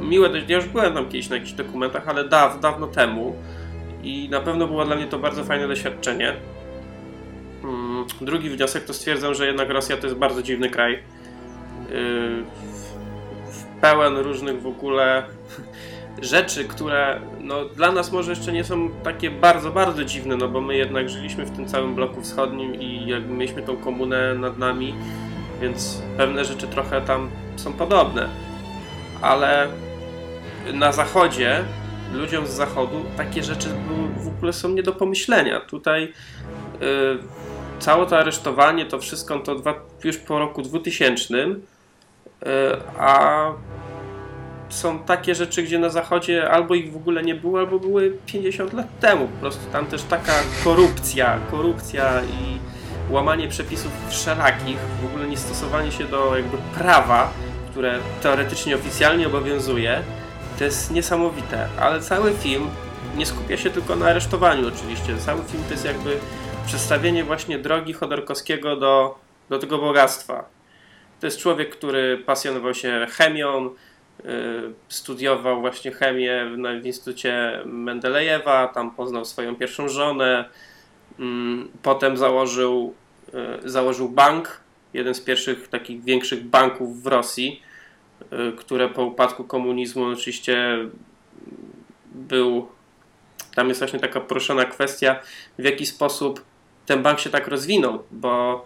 miłe. Ja już byłem tam kiedyś na jakichś dokumentach, ale daw, dawno temu. I na pewno było dla mnie to bardzo fajne doświadczenie. Mm, drugi wniosek to stwierdzam, że jednak Rosja to jest bardzo dziwny kraj. Yy, pełen różnych w ogóle rzeczy, które no, dla nas może jeszcze nie są takie bardzo, bardzo dziwne, no bo my jednak żyliśmy w tym całym bloku wschodnim i jakby mieliśmy tą komunę nad nami, więc pewne rzeczy trochę tam są podobne. Ale na zachodzie, ludziom z zachodu, takie rzeczy w ogóle są nie do pomyślenia. Tutaj yy, całe to aresztowanie, to wszystko to dwa, już po roku 2000, yy, a są takie rzeczy, gdzie na zachodzie albo ich w ogóle nie było, albo były 50 lat temu. Po prostu tam też taka korupcja, korupcja i łamanie przepisów wszelakich, w ogóle nie stosowanie się do jakby prawa, które teoretycznie oficjalnie obowiązuje, to jest niesamowite. Ale cały film nie skupia się tylko na aresztowaniu oczywiście. Cały film to jest jakby przedstawienie właśnie drogi Chodorkowskiego do, do tego bogactwa. To jest człowiek, który pasjonował się chemią, Y, studiował właśnie chemię w Instytucie Mendelejewa, tam poznał swoją pierwszą żonę, mm, potem założył, y, założył bank, jeden z pierwszych takich większych banków w Rosji, które po upadku komunizmu oczywiście był, tam jest właśnie taka poruszona kwestia, w jaki sposób ten bank się tak rozwinął, bo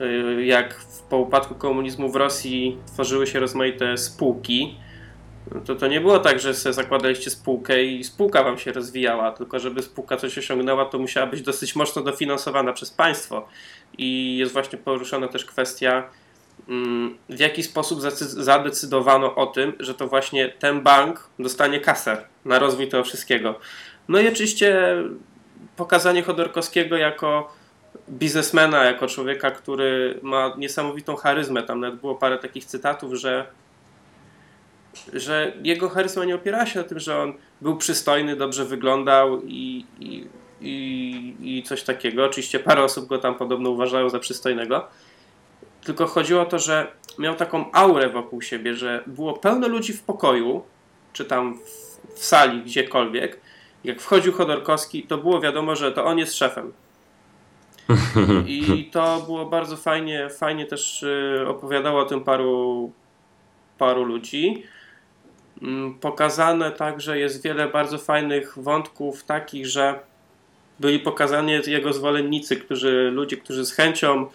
Y, jak po upadku komunizmu w Rosji tworzyły się rozmaite spółki, to to nie było tak, że sobie zakładaliście spółkę i spółka wam się rozwijała, tylko żeby spółka coś osiągnęła, to musiała być dosyć mocno dofinansowana przez państwo. I jest właśnie poruszona też kwestia, w jaki sposób zadecydowano o tym, że to właśnie ten bank dostanie kasę na rozwój tego wszystkiego. No i oczywiście pokazanie Chodorkowskiego jako biznesmena, jako człowieka, który ma niesamowitą charyzmę. Tam nawet było parę takich cytatów, że, że jego charyzma nie opierała się na tym, że on był przystojny, dobrze wyglądał i, i, i, i coś takiego. Oczywiście parę osób go tam podobno uważają za przystojnego. Tylko chodziło o to, że miał taką aurę wokół siebie, że było pełno ludzi w pokoju, czy tam w, w sali, gdziekolwiek. Jak wchodził Chodorkowski, to było wiadomo, że to on jest szefem i to było bardzo fajnie, fajnie też y, opowiadało o tym paru, paru ludzi. Mm, pokazane także jest wiele bardzo fajnych wątków takich, że byli pokazani jego zwolennicy, którzy, ludzie, którzy z chęcią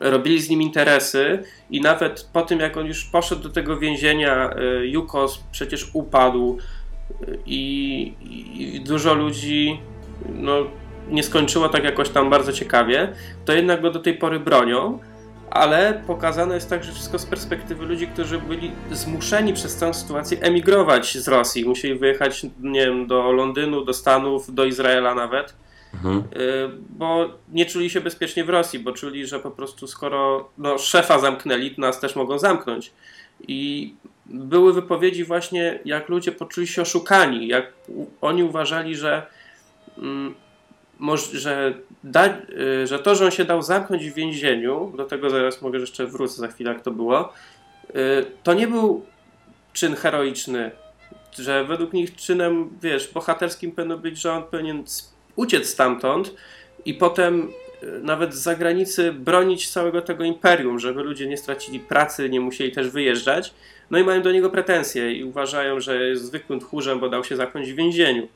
robili z nim interesy i nawet po tym, jak on już poszedł do tego więzienia, y, Jukos przecież upadł y, i, i dużo ludzi no, nie skończyło tak jakoś tam bardzo ciekawie, to jednak go do tej pory bronią, ale pokazane jest także wszystko z perspektywy ludzi, którzy byli zmuszeni przez tę sytuację emigrować z Rosji. Musieli wyjechać, nie wiem, do Londynu, do Stanów, do Izraela nawet, mhm. Y, bo nie czuli się bezpiecznie w Rosji, bo czuli, że po prostu skoro no, szefa zamknęli, to nas też mogą zamknąć. I były wypowiedzi właśnie, jak ludzie poczuli się oszukani, jak oni uważali, że mm, że, da, y, że to, że on się dał zamknąć w więzieniu, do tego zaraz mogę jeszcze wrócę za chwilę, jak to było, y, to nie był czyn heroiczny, że według nich czynem, wiesz, bohaterskim powinno być, że on powinien uciec stamtąd i potem y, nawet z zagranicy bronić całego tego imperium, żeby ludzie nie stracili pracy, nie musieli też wyjeżdżać. No i mają do niego pretensje i uważają, że jest zwykłym tchórzem, bo dał się zamknąć w więzieniu.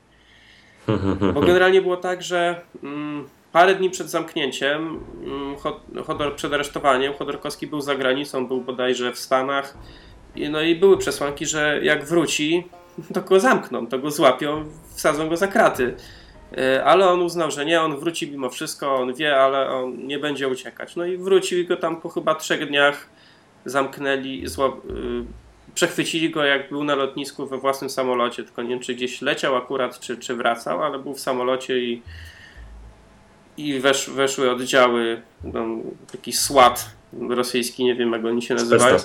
Bo generalnie było tak, że mm, parę dni przed zamknięciem, mm, Chodor, przed aresztowaniem, Chodorkowski był za granicą, był bodajże w Stanach. I, no i były przesłanki, że jak wróci, to go zamkną, to go złapią, wsadzą go za kraty. E, ale on uznał, że nie, on wróci mimo wszystko, on wie, ale on nie będzie uciekać. No i wrócił i go tam po chyba trzech dniach zamknęli, zła, y, przechwycili go jak był na lotnisku we własnym samolocie, tylko nie wiem czy gdzieś leciał akurat, czy, czy wracał, ale był w samolocie i, i wesz, weszły oddziały, no, taki SWAT rosyjski, nie wiem jak oni się nazywają.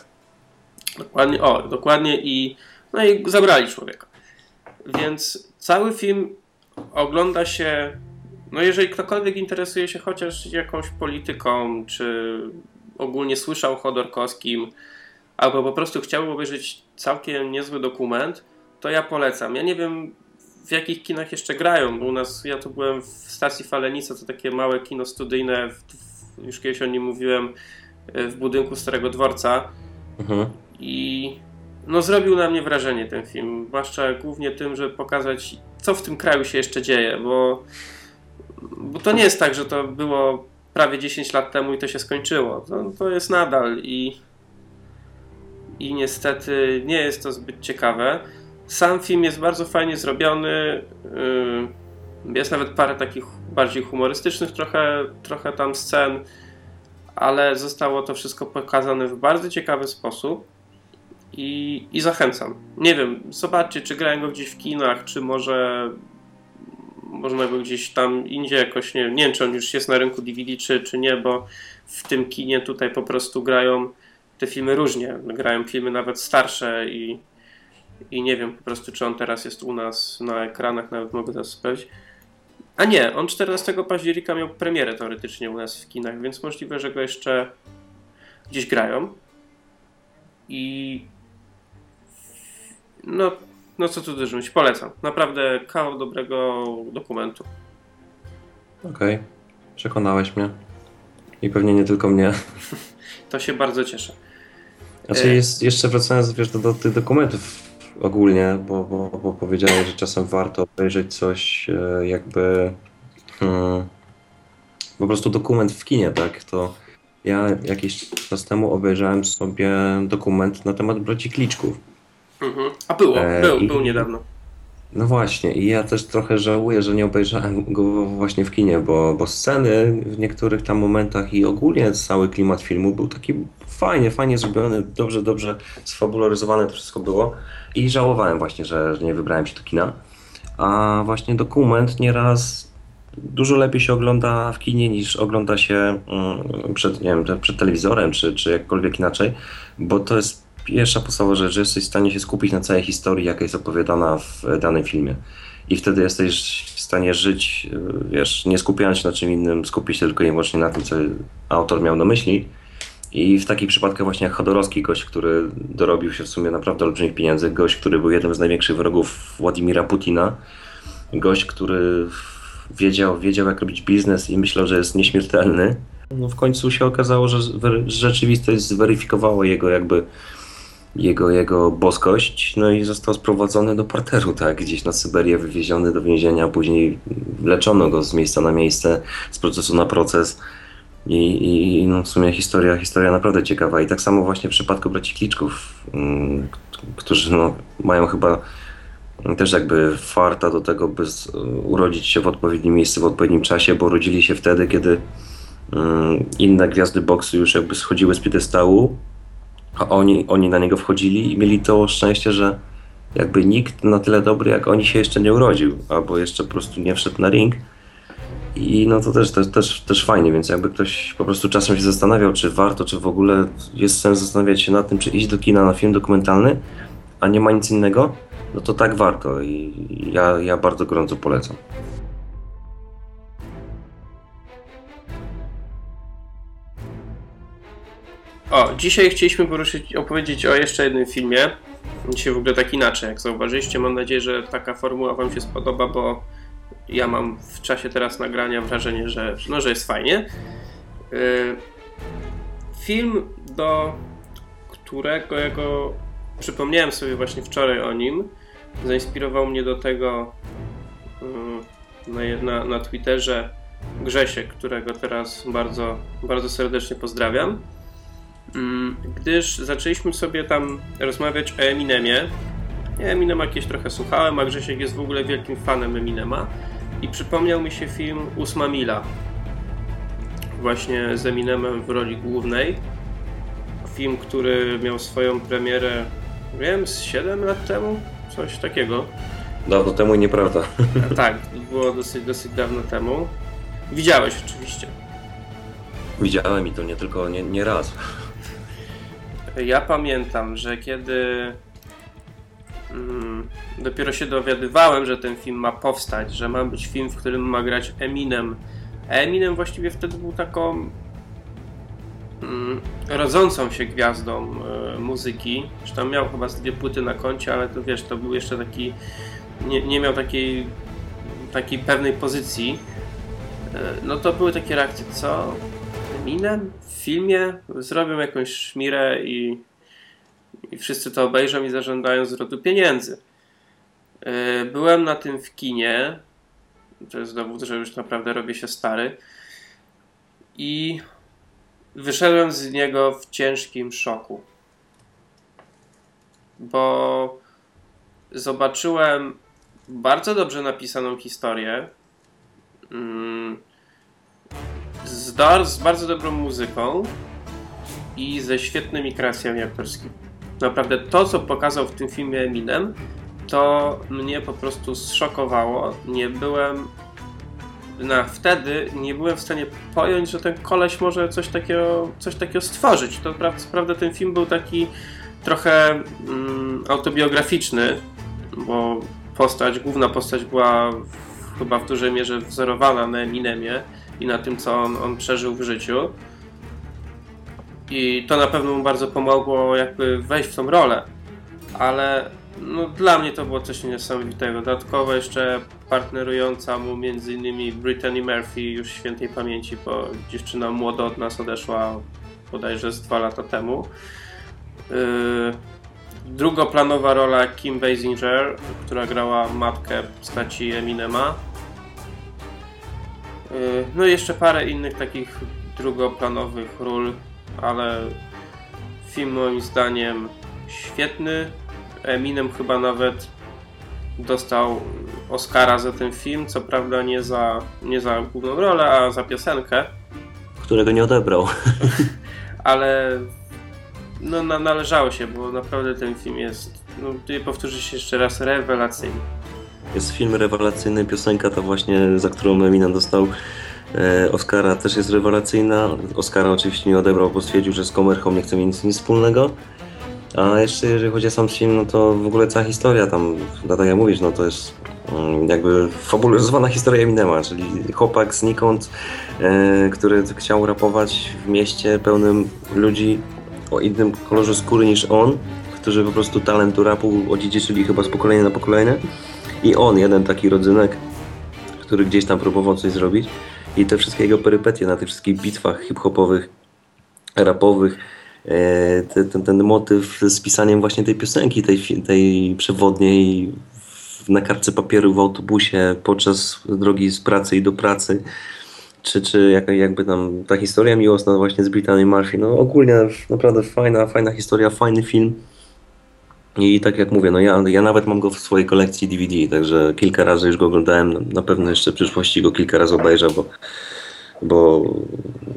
Dokładnie, o, dokładnie i no i zabrali człowieka. Więc cały film ogląda się, no jeżeli ktokolwiek interesuje się chociaż jakąś polityką, czy ogólnie słyszał o Chodorkowskim, albo po prostu chciałby obejrzeć całkiem niezły dokument, to ja polecam. Ja nie wiem, w jakich kinach jeszcze grają, bo u nas, ja tu byłem w stacji Falenica, to takie małe kino studyjne, w, już kiedyś o nim mówiłem, w budynku Starego Dworca. Mhm. I no, zrobił na mnie wrażenie ten film, zwłaszcza głównie tym, żeby pokazać, co w tym kraju się jeszcze dzieje, bo, bo to nie jest tak, że to było prawie 10 lat temu i to się skończyło. To, to jest nadal i, i niestety nie jest to zbyt ciekawe. Sam film jest bardzo fajnie zrobiony. Yy, jest nawet parę takich bardziej humorystycznych trochę, trochę tam scen, ale zostało to wszystko pokazane w bardzo ciekawy sposób i, i zachęcam. Nie wiem, zobaczcie, czy grają go gdzieś w kinach, czy może można go gdzieś tam indziej jakoś, nie, nie wiem, czy on już jest na rynku DVD, czy, czy nie, bo w tym kinie tutaj po prostu grają te filmy różnie. Grają filmy nawet starsze i, i nie wiem po prostu, czy on teraz jest u nas na ekranach, nawet mogę teraz sprawdzić. A nie, on 14 października miał premierę teoretycznie u nas w kinach, więc możliwe, że go jeszcze gdzieś grają. I no, no co tu mówić, polecam. Naprawdę kawał dobrego dokumentu. Okej, okay. przekonałeś mnie. I pewnie nie tylko mnie. To się bardzo cieszę. Znaczy jest, jeszcze wracając wiesz, do, do tych dokumentów ogólnie, bo, bo, bo powiedziałem, że czasem warto obejrzeć coś e, jakby hmm, po prostu dokument w kinie, tak? To ja jakiś czas temu obejrzałem sobie dokument na temat braci Kliczków. Mhm. A było, e, był, i, był niedawno. No właśnie, i ja też trochę żałuję, że nie obejrzałem go właśnie w kinie, bo, bo sceny w niektórych tam momentach i ogólnie cały klimat filmu był taki fajnie, fajnie zrobiony, dobrze, dobrze sfabularyzowane to wszystko było i żałowałem właśnie, że, że nie wybrałem się do kina. A właśnie dokument nieraz dużo lepiej się ogląda w kinie niż ogląda się mm, przed, nie wiem, przed telewizorem czy, czy jakkolwiek inaczej, bo to jest pierwsza podstawowa rzecz, że jesteś w stanie się skupić na całej historii, jaka jest opowiadana w danym filmie. I wtedy jesteś w stanie żyć, wiesz, nie skupiając się na czym innym, skupić się tylko i wyłącznie na tym, co autor miał na myśli. I w takich przypadkach właśnie jak Chodorowski, gość, który dorobił się w sumie naprawdę olbrzymich pieniędzy, gość, który był jednym z największych wrogów Władimira Putina, gość, który wiedział, wiedział jak robić biznes i myślał, że jest nieśmiertelny. No w końcu się okazało, że rzeczywistość zweryfikowała jego jakby jego, jego boskość, no i został sprowadzony do parteru, tak, gdzieś na Syberię, wywieziony do więzienia, później leczono go z miejsca na miejsce, z procesu na proces. I, i no w sumie historia, historia naprawdę ciekawa. I tak samo właśnie w przypadku braci Kliczków, mm, którzy no, mają chyba też jakby farta do tego, by urodzić się w odpowiednim miejscu, w odpowiednim czasie, bo urodzili się wtedy, kiedy mm, inne gwiazdy boksu już jakby schodziły z piedestału, a oni, oni na niego wchodzili i mieli to szczęście, że jakby nikt na tyle dobry jak oni się jeszcze nie urodził, albo jeszcze po prostu nie wszedł na ring. I no to też, też, też, też fajnie, więc jakby ktoś po prostu czasem się zastanawiał, czy warto, czy w ogóle jest sens zastanawiać się nad tym, czy iść do kina na film dokumentalny, a nie ma nic innego, no to tak warto i ja, ja bardzo gorąco polecam. O, dzisiaj chcieliśmy poruszyć, opowiedzieć o jeszcze jednym filmie. Dzisiaj w ogóle tak inaczej, jak zauważyliście. Mam nadzieję, że taka formuła Wam się spodoba, bo ja mam w czasie teraz nagrania wrażenie, że, no, że jest fajnie. Yy, film, do którego przypomniałem sobie właśnie wczoraj o nim, zainspirował mnie do tego na, na, na Twitterze Grzesiek, którego teraz bardzo, bardzo serdecznie pozdrawiam. Mm, gdyż zaczęliśmy sobie tam rozmawiać o Eminemie. Ja Eminema jakieś trochę słuchałem, a Grzesiek jest w ogóle wielkim fanem Eminema i przypomniał mi się film Ósma Mila właśnie z Eminemem w roli głównej. Film, który miał swoją premierę, wiem, z 7 lat temu, coś takiego. Dawno temu i nieprawda. A, tak, było dosyć, dosyć dawno temu. Widziałeś oczywiście. Widziałem i to nie tylko, nie, nie raz. Ja pamiętam, że kiedy mm, dopiero się dowiadywałem, że ten film ma powstać, że ma być film, w którym ma grać Eminem. Eminem właściwie wtedy był taką mm, rodzącą się gwiazdą e, muzyki. Zresztą miał chyba dwie płyty na koncie, ale to wiesz, to był jeszcze taki. Nie, nie miał takiej, takiej pewnej pozycji. E, no to były takie reakcje, co? Eminem filmie zrobią jakąś szmirę i, i wszyscy to obejrzą i zażądają zwrotu pieniędzy. E, Byłem na tym w kinie. To jest dowód, że już naprawdę robię się stary. I wyszedłem z niego w ciężkim szoku. Bo zobaczyłem bardzo dobrze napisaną historię. Mm, z bardzo dobrą muzyką i ze świetnymi kreacjami aktorskimi. Naprawdę to, co pokazał w tym filmie Eminem, to mnie po prostu zszokowało. Nie byłem na wtedy nie byłem w stanie pojąć, że ten koleś może coś takiego, coś takiego stworzyć. To prawda ten film był taki trochę mm, autobiograficzny, bo postać, główna postać była w, chyba w dużej mierze wzorowana na Eminemie i na tym, co on, on przeżył w życiu. I to na pewno mu bardzo pomogło jakby wejść w tą rolę. Ale no, dla mnie to było coś niesamowitego. Dodatkowo jeszcze partnerująca mu między innymi Brittany Murphy już świętej pamięci, bo dziewczyna młodo od nas odeszła bodajże z dwa lata temu. Yy, drugoplanowa rola Kim Basinger, która grała matkę postaci Eminema. Yy, no i jeszcze parę innych takich drugoplanowych ról, ale film moim zdaniem świetny. Eminem chyba nawet dostał Oscara za ten film, co prawda nie za, nie za główną rolę, a za piosenkę, Którego nie odebrał. ale no, na, należało się, bo naprawdę ten film jest, no tutaj powtórzę się jeszcze raz, rewelacyjny. Jest film rewelacyjny, piosenka ta właśnie, za którą Eminem dostał e, Oscara też jest rewelacyjna. Oscara oczywiście nie odebrał, bo stwierdził, że z komerchą nie chce mieć nic, wspólnego. A jeszcze jeżeli chodzi o sam film, no to w ogóle cała historia tam, no tak jak mówisz, no to jest mm, jakby fabulozowana historia Eminema, czyli chłopak znikąd, e, który chciał rapować w mieście pełnym ludzi o innym kolorze skóry niż on, którzy po prostu talentu rapu odziedziczyli chyba z pokolenia na pokolenie. I on, jeden taki rodzynek, który gdzieś tam próbował coś zrobić. I te wszystkie jego perypetie na tych wszystkich bitwach hip-hopowych, rapowych, e, te, ten, ten motyw z pisaniem właśnie tej piosenki, tej, tej przewodniej na kartce papieru w autobusie podczas drogi z pracy i do pracy. Czy, czy jak, jakby tam ta historia miłosna właśnie z Brittany Murphy, no ogólnie naprawdę fajna, fajna historia, fajny film. I tak jak mówię, no ja, ja nawet mam go w swojej kolekcji DVD, także kilka razy już go oglądałem, na pewno jeszcze w przyszłości go kilka razy obejrzę, bo, bo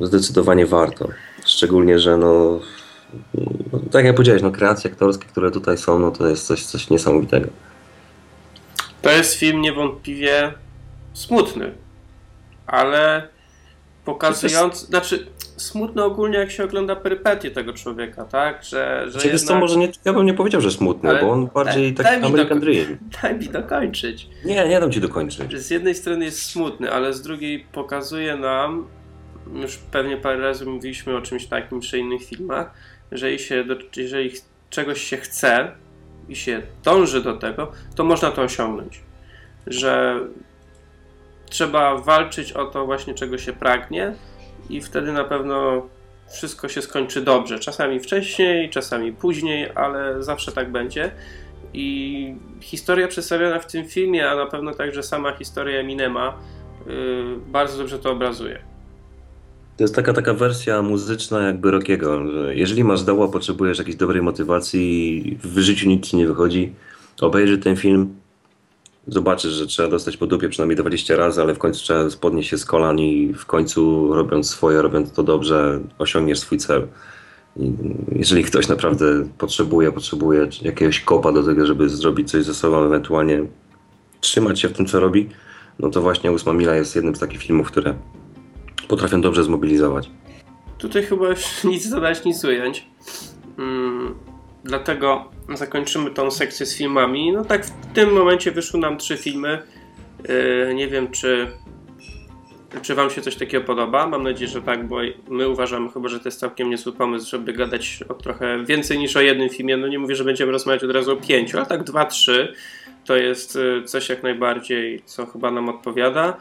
zdecydowanie warto. Szczególnie, że no, no tak jak powiedziałeś, no kreacje aktorskie, które tutaj są, no to jest coś, coś niesamowitego. To jest film niewątpliwie smutny, ale pokazujący, znaczy smutny ogólnie jak się ogląda perypetie tego człowieka, tak, że, że Znaczy, co, może nie, ja bym nie powiedział, że smutny, Ale bo on bardziej daj- taki daj mi American doko- Dream. Daj mi dokończyć. Nie, nie dam ci dokończyć. Z jednej strony jest smutny, ale z drugiej pokazuje nam, już pewnie parę razy mówiliśmy o czymś takim przy innych filmach, że jeżeli, się do, jeżeli czegoś się chce i się dąży do tego, to można to osiągnąć. Że trzeba walczyć o to właśnie, czego się pragnie i wtedy na pewno wszystko się skończy dobrze. Czasami wcześniej, czasami później, ale zawsze tak będzie. I historia przedstawiona w tym filmie, a na pewno także sama historia Eminema, yy, bardzo dobrze to obrazuje. To jest taka taka wersja muzyczna jakby Rockiego, że jeżeli masz doła, potrzebujesz jakiejś dobrej motywacji, w życiu nic ci nie wychodzi, obejrzyj ten film, zobaczysz, że trzeba dostać po dupie przynajmniej 20 razy, ale w końcu trzeba podnieść się z kolan i w końcu robiąc swoje, robiąc to dobrze, osiągniesz swój cel. I jeżeli ktoś naprawdę potrzebuje, potrzebuje jakiegoś kopa do tego, żeby zrobić coś ze sobą, ewentualnie trzymać się w tym, co robi, no to właśnie Ósma Mila jest jednym z takich filmów, które potrafią dobrze zmobilizować. Tutaj chyba już nic dodać, nic ująć. Mm, dlatego zakończymy tą sekcję z filmami. No tak, w tym momencie wyszły nam trzy filmy. Yy, nie wiem, czy, czy Wam się coś takiego podoba. Mam nadzieję, że tak, bo my uważamy chyba, że to jest całkiem niezły pomysł, żeby gadać o trochę więcej niż o jednym filmie. No nie mówię, że będziemy rozmawiać od razu o pięciu, ale tak dwa, trzy to jest y, coś jak najbardziej, co chyba nam odpowiada.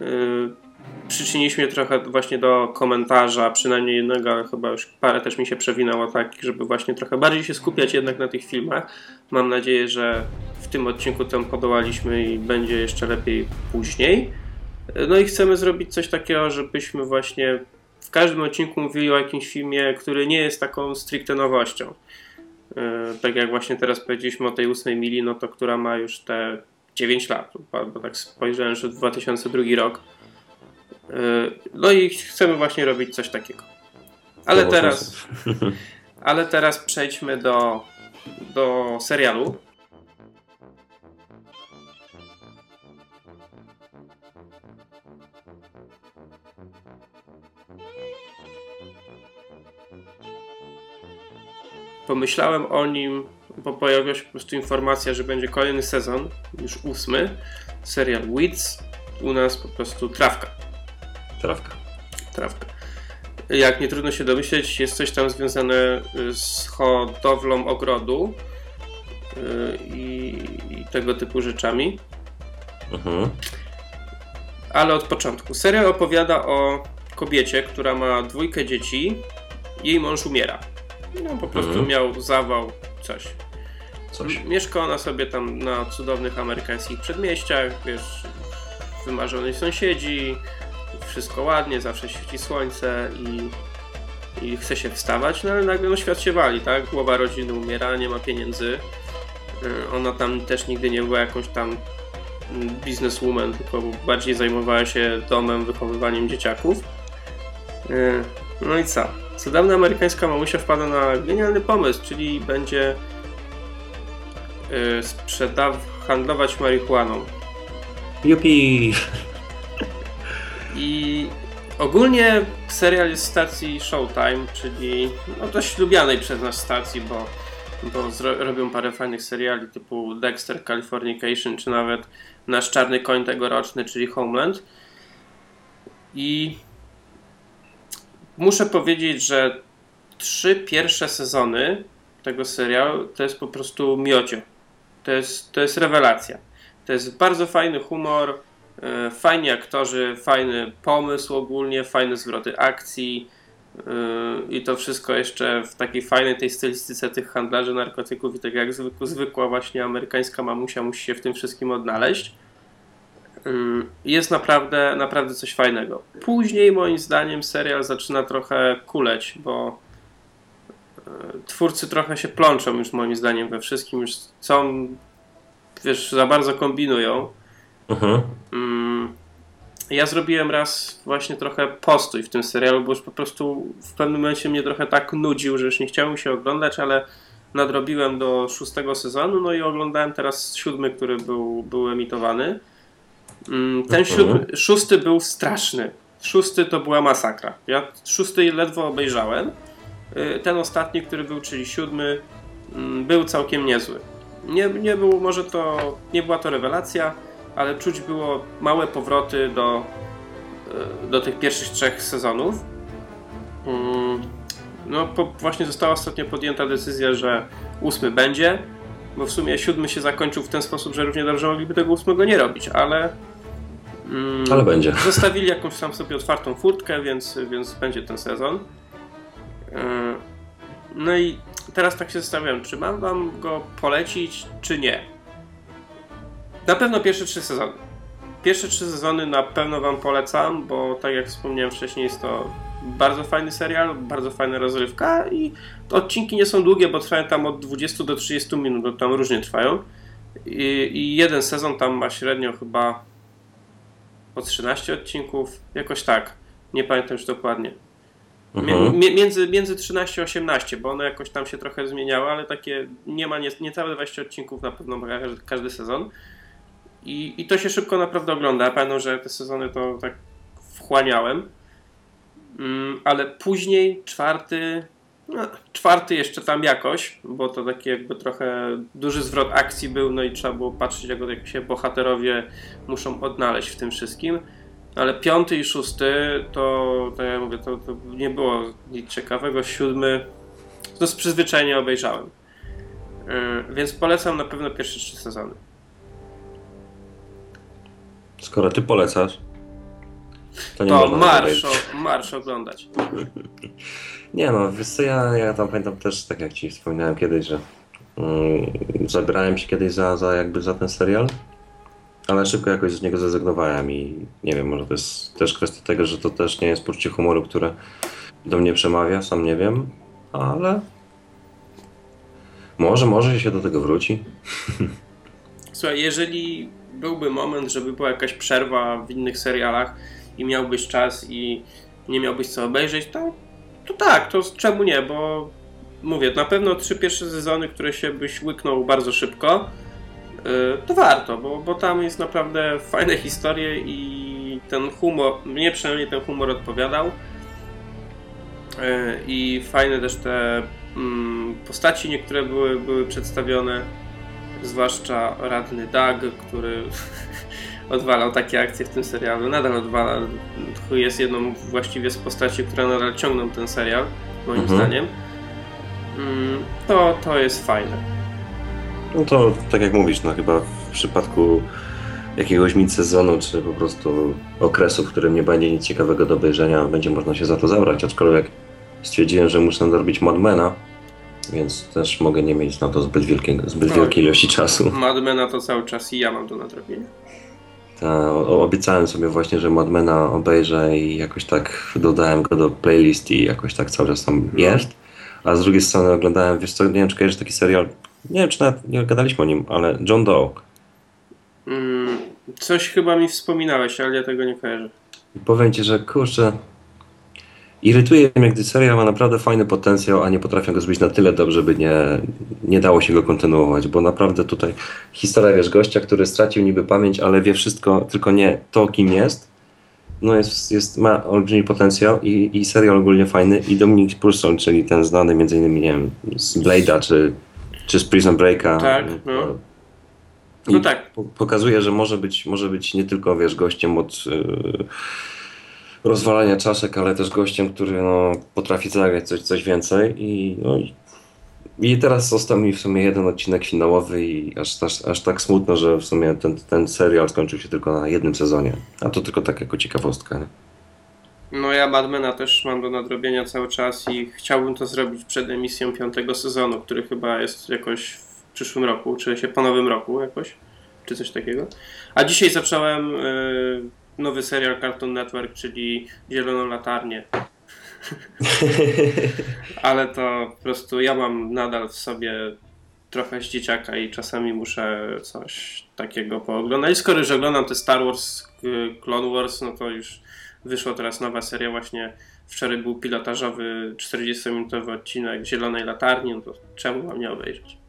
Yy, przyczyniliśmy trochę właśnie do komentarza, przynajmniej jednego, ale chyba już parę też mi się przewinęło tak, żeby właśnie trochę bardziej się skupiać jednak na tych filmach. Mam nadzieję, że w tym odcinku temu podołaliśmy i będzie jeszcze lepiej później. No i chcemy zrobić coś takiego, żebyśmy właśnie w każdym odcinku mówili o jakimś filmie, który nie jest taką stricte nowością. Yy, tak jak właśnie teraz powiedzieliśmy o tej ósmej mili, no to która ma już te 9 lat, bo tak spojrzałem, że 2002 rok. Yy, no i chcemy właśnie robić coś takiego. Ale teraz, ale teraz przejdźmy do, do serialu. Pomyślałem o nim, bo pojawiła się po prostu informacja, że będzie kolejny sezon, już ósmy, serial Weeds. U nas po prostu trawka. Trawka. Trawka. Jak nie trudno się domyśleć, jest coś tam związane z hodowlą ogrodu yy, i, i tego typu rzeczami. Mhm. Ale od początku. Serial opowiada o kobiecie, która ma dwójkę dzieci. Jej mąż umiera. No po prostu Mhm. miał zawał, coś. Coś. Mieszka ona sobie tam na cudownych amerykańskich przedmieściach, wiesz, wymarzeni sąsiedzi, wszystko ładnie, zawsze świeci słońce i, i chce się wstawać, no ale nagle no, świat się wali, tak? Głowa rodziny umiera, nie ma pieniędzy. Y, Ona tam też nigdy nie była jakąś tam bizneswoman, tylko bardziej zajmowała się domem, wychowywaniem dzieciaków. Y, No i co? Cudowna amerykańska mamusia wpada na genialny pomysł, czyli będzie y, sprzedaw, handlować marihuaną. Jupi! I ogólnie serial jest stacji Showtime, czyli no dość lubianej przez nas stacji, bo, bo robią parę fajnych seriali typu Dexter, Californication, czy nawet nasz czarny koń tegoroczny, czyli Homeland. I muszę powiedzieć, że trzy pierwsze sezony tego serialu to jest po prostu miocio. To jest, to jest rewelacja. To jest bardzo fajny humor, fajni aktorzy, fajny pomysł ogólnie, fajne zwroty akcji e, i to wszystko jeszcze w takiej fajnej tej stylistyce tych handlarzy narkotyków i tak jak zwykła, zwykła właśnie amerykańska mamusia musi się w tym wszystkim odnaleźć. Ym, Jest naprawdę, naprawdę coś fajnego. Później moim zdaniem serial zaczyna trochę kuleć, bo e, twórcy trochę się plączą już moim zdaniem we wszystkim, już wiesz, za bardzo kombinują. Mhm. Mm, Ja zrobiłem raz właśnie trochę postój w tym serialu, bo już po prostu w pewnym momencie mnie trochę tak nudził, że już nie chciałem się oglądać, ale nadrobiłem do szóstego sezonu, no i oglądałem teraz siódmy, który był, był emitowany. Mm, Ten Mhm. siódmy, szósty był straszny. Szósty to była masakra. Ja szósty ledwo obejrzałem. Y, Ten ostatni, który był, czyli siódmy, mm, był całkiem niezły. Nie, nie był, może to, nie była to rewelacja, ale czuć było małe powroty do, y, do tych pierwszych trzech sezonów. Mm, No, po, właśnie została ostatnio podjęta decyzja, że ósmy będzie, bo w sumie siódmy się zakończył w ten sposób, że równie dobrze mogliby tego ósmego nie robić, ale. mm, Ale będzie. Zostawili jakąś tam sobie otwartą furtkę, więc, więc będzie ten sezon. Yy, No i teraz tak się zastanawiam, czy mam wam go polecić, czy nie. Na pewno pierwsze trzy sezony. Pierwsze trzy sezony na pewno wam polecam, bo tak jak wspomniałem wcześniej, jest to bardzo fajny serial, bardzo fajna rozrywka i odcinki nie są długie, bo trwają tam od 20 do 30 minut, bo tam różnie trwają. I, i jeden sezon tam ma średnio chyba po 13 odcinków, jakoś tak. Nie pamiętam już dokładnie. Mhm. mie- między, między 13 a 18, bo one jakoś tam się trochę zmieniały, ale takie nie ma nie, niecałe 20 odcinków na pewno ma każdy, każdy sezon. I, I to się szybko naprawdę ogląda. Ja Pamiętam, że te sezony to tak wchłaniałem. Mm, ale później czwarty No, czwarty jeszcze tam jakoś, bo to taki jakby trochę duży zwrot akcji był, no i trzeba było patrzeć, jak, jak się bohaterowie muszą odnaleźć w tym wszystkim. Ale piąty i szósty to, tak jak mówię, to, to nie było nic ciekawego. Siódmy to z przyzwyczajenia obejrzałem. Yy, więc polecam na pewno pierwsze trzy sezony. Skoro ty polecasz, to nie To można marsz, o, marsz oglądać. Nie no, wiesz co, ja, ja tam pamiętam też, tak jak ci wspominałem kiedyś, że mm, zabrałem się kiedyś za, za jakby za ten serial, ale szybko jakoś z niego zrezygnowałem i nie wiem, może to jest też kwestia tego, że to też nie jest poczucie humoru, które do mnie przemawia, sam nie wiem, ale może, może się do tego wróci. Słuchaj, jeżeli byłby moment, żeby była jakaś przerwa w innych serialach i miałbyś czas i nie miałbyś co obejrzeć, to, to tak, to czemu nie, bo mówię, na pewno trzy pierwsze sezony, które się byś łyknął bardzo szybko, yy, to warto, bo, bo tam jest naprawdę fajne historie i ten humor, mnie przynajmniej ten humor odpowiadał. Yy, I fajne też te mm, postaci niektóre były, były przedstawione zwłaszcza radny Doug, który odwalał takie akcje w tym serialu, nadal odwala, jest jedną właściwie z postaci, które nadal ciągną ten serial, moim Mhm. zdaniem. Mm, To, to jest fajne. No to tak jak mówisz, no chyba w przypadku jakiegoś mid-sezonu, czy po prostu okresu, w którym nie będzie nic ciekawego do obejrzenia, będzie można się za to zabrać, aczkolwiek stwierdziłem, że muszę nadrobić Madmena, więc też mogę nie mieć na to zbyt, wielkiego, zbyt No. wielkiej ilości czasu. Madmena to cały czas i ja mam do nadrobienia. Ta, o, obiecałem sobie właśnie, że Madmena obejrzę i jakoś tak dodałem go do playlist i jakoś tak cały czas tam No. jest. A z drugiej strony oglądałem, wiesz co, nie wiem czy kojarzysz taki serial, nie wiem czy nawet nie gadaliśmy o nim, ale John Doe. Mm, Coś chyba mi wspominałeś, ale ja tego nie kojarzę. I powiem ci, że kurczę, irytuje mnie, gdy serial ma naprawdę fajny potencjał, a nie potrafią go zrobić na tyle dobrze, by nie, nie dało się go kontynuować, bo naprawdę tutaj historia, wiesz, gościa, który stracił niby pamięć, ale wie wszystko, tylko nie to, kim jest, no jest, jest ma olbrzymi potencjał i, i serial ogólnie fajny i Dominic Purcell, czyli ten znany między innymi, nie wiem, z Blade'a czy, czy z Prison Breaka. Tak, no. No tak. po- Pokazuje, że może być, może być nie tylko, wiesz, gościem od yy, rozwalania czaszek, ale też gościem, który no, potrafi zagrać coś, coś więcej i, no, i, teraz został mi w sumie jeden odcinek finałowy i aż, aż, aż tak smutno, że w sumie ten, ten serial skończył się tylko na jednym sezonie. A to tylko tak jako ciekawostka. Nie? No ja Madmena też mam do nadrobienia cały czas i chciałbym to zrobić przed emisją piątego sezonu, który chyba jest jakoś w przyszłym roku, czy się po nowym roku jakoś, czy coś takiego. A dzisiaj zacząłem y, nowy serial Cartoon Network, czyli Zieloną Latarnię. Ale to po prostu ja mam nadal w sobie trochę z dzieciaka i czasami muszę coś takiego pooglądać. I skoro już oglądam te Star Wars, y, Clone Wars, no to już wyszła teraz nowa seria właśnie. Wczoraj był pilotażowy 40-minutowy odcinek Zielonej Latarni, no to czemu mam nie obejrzeć?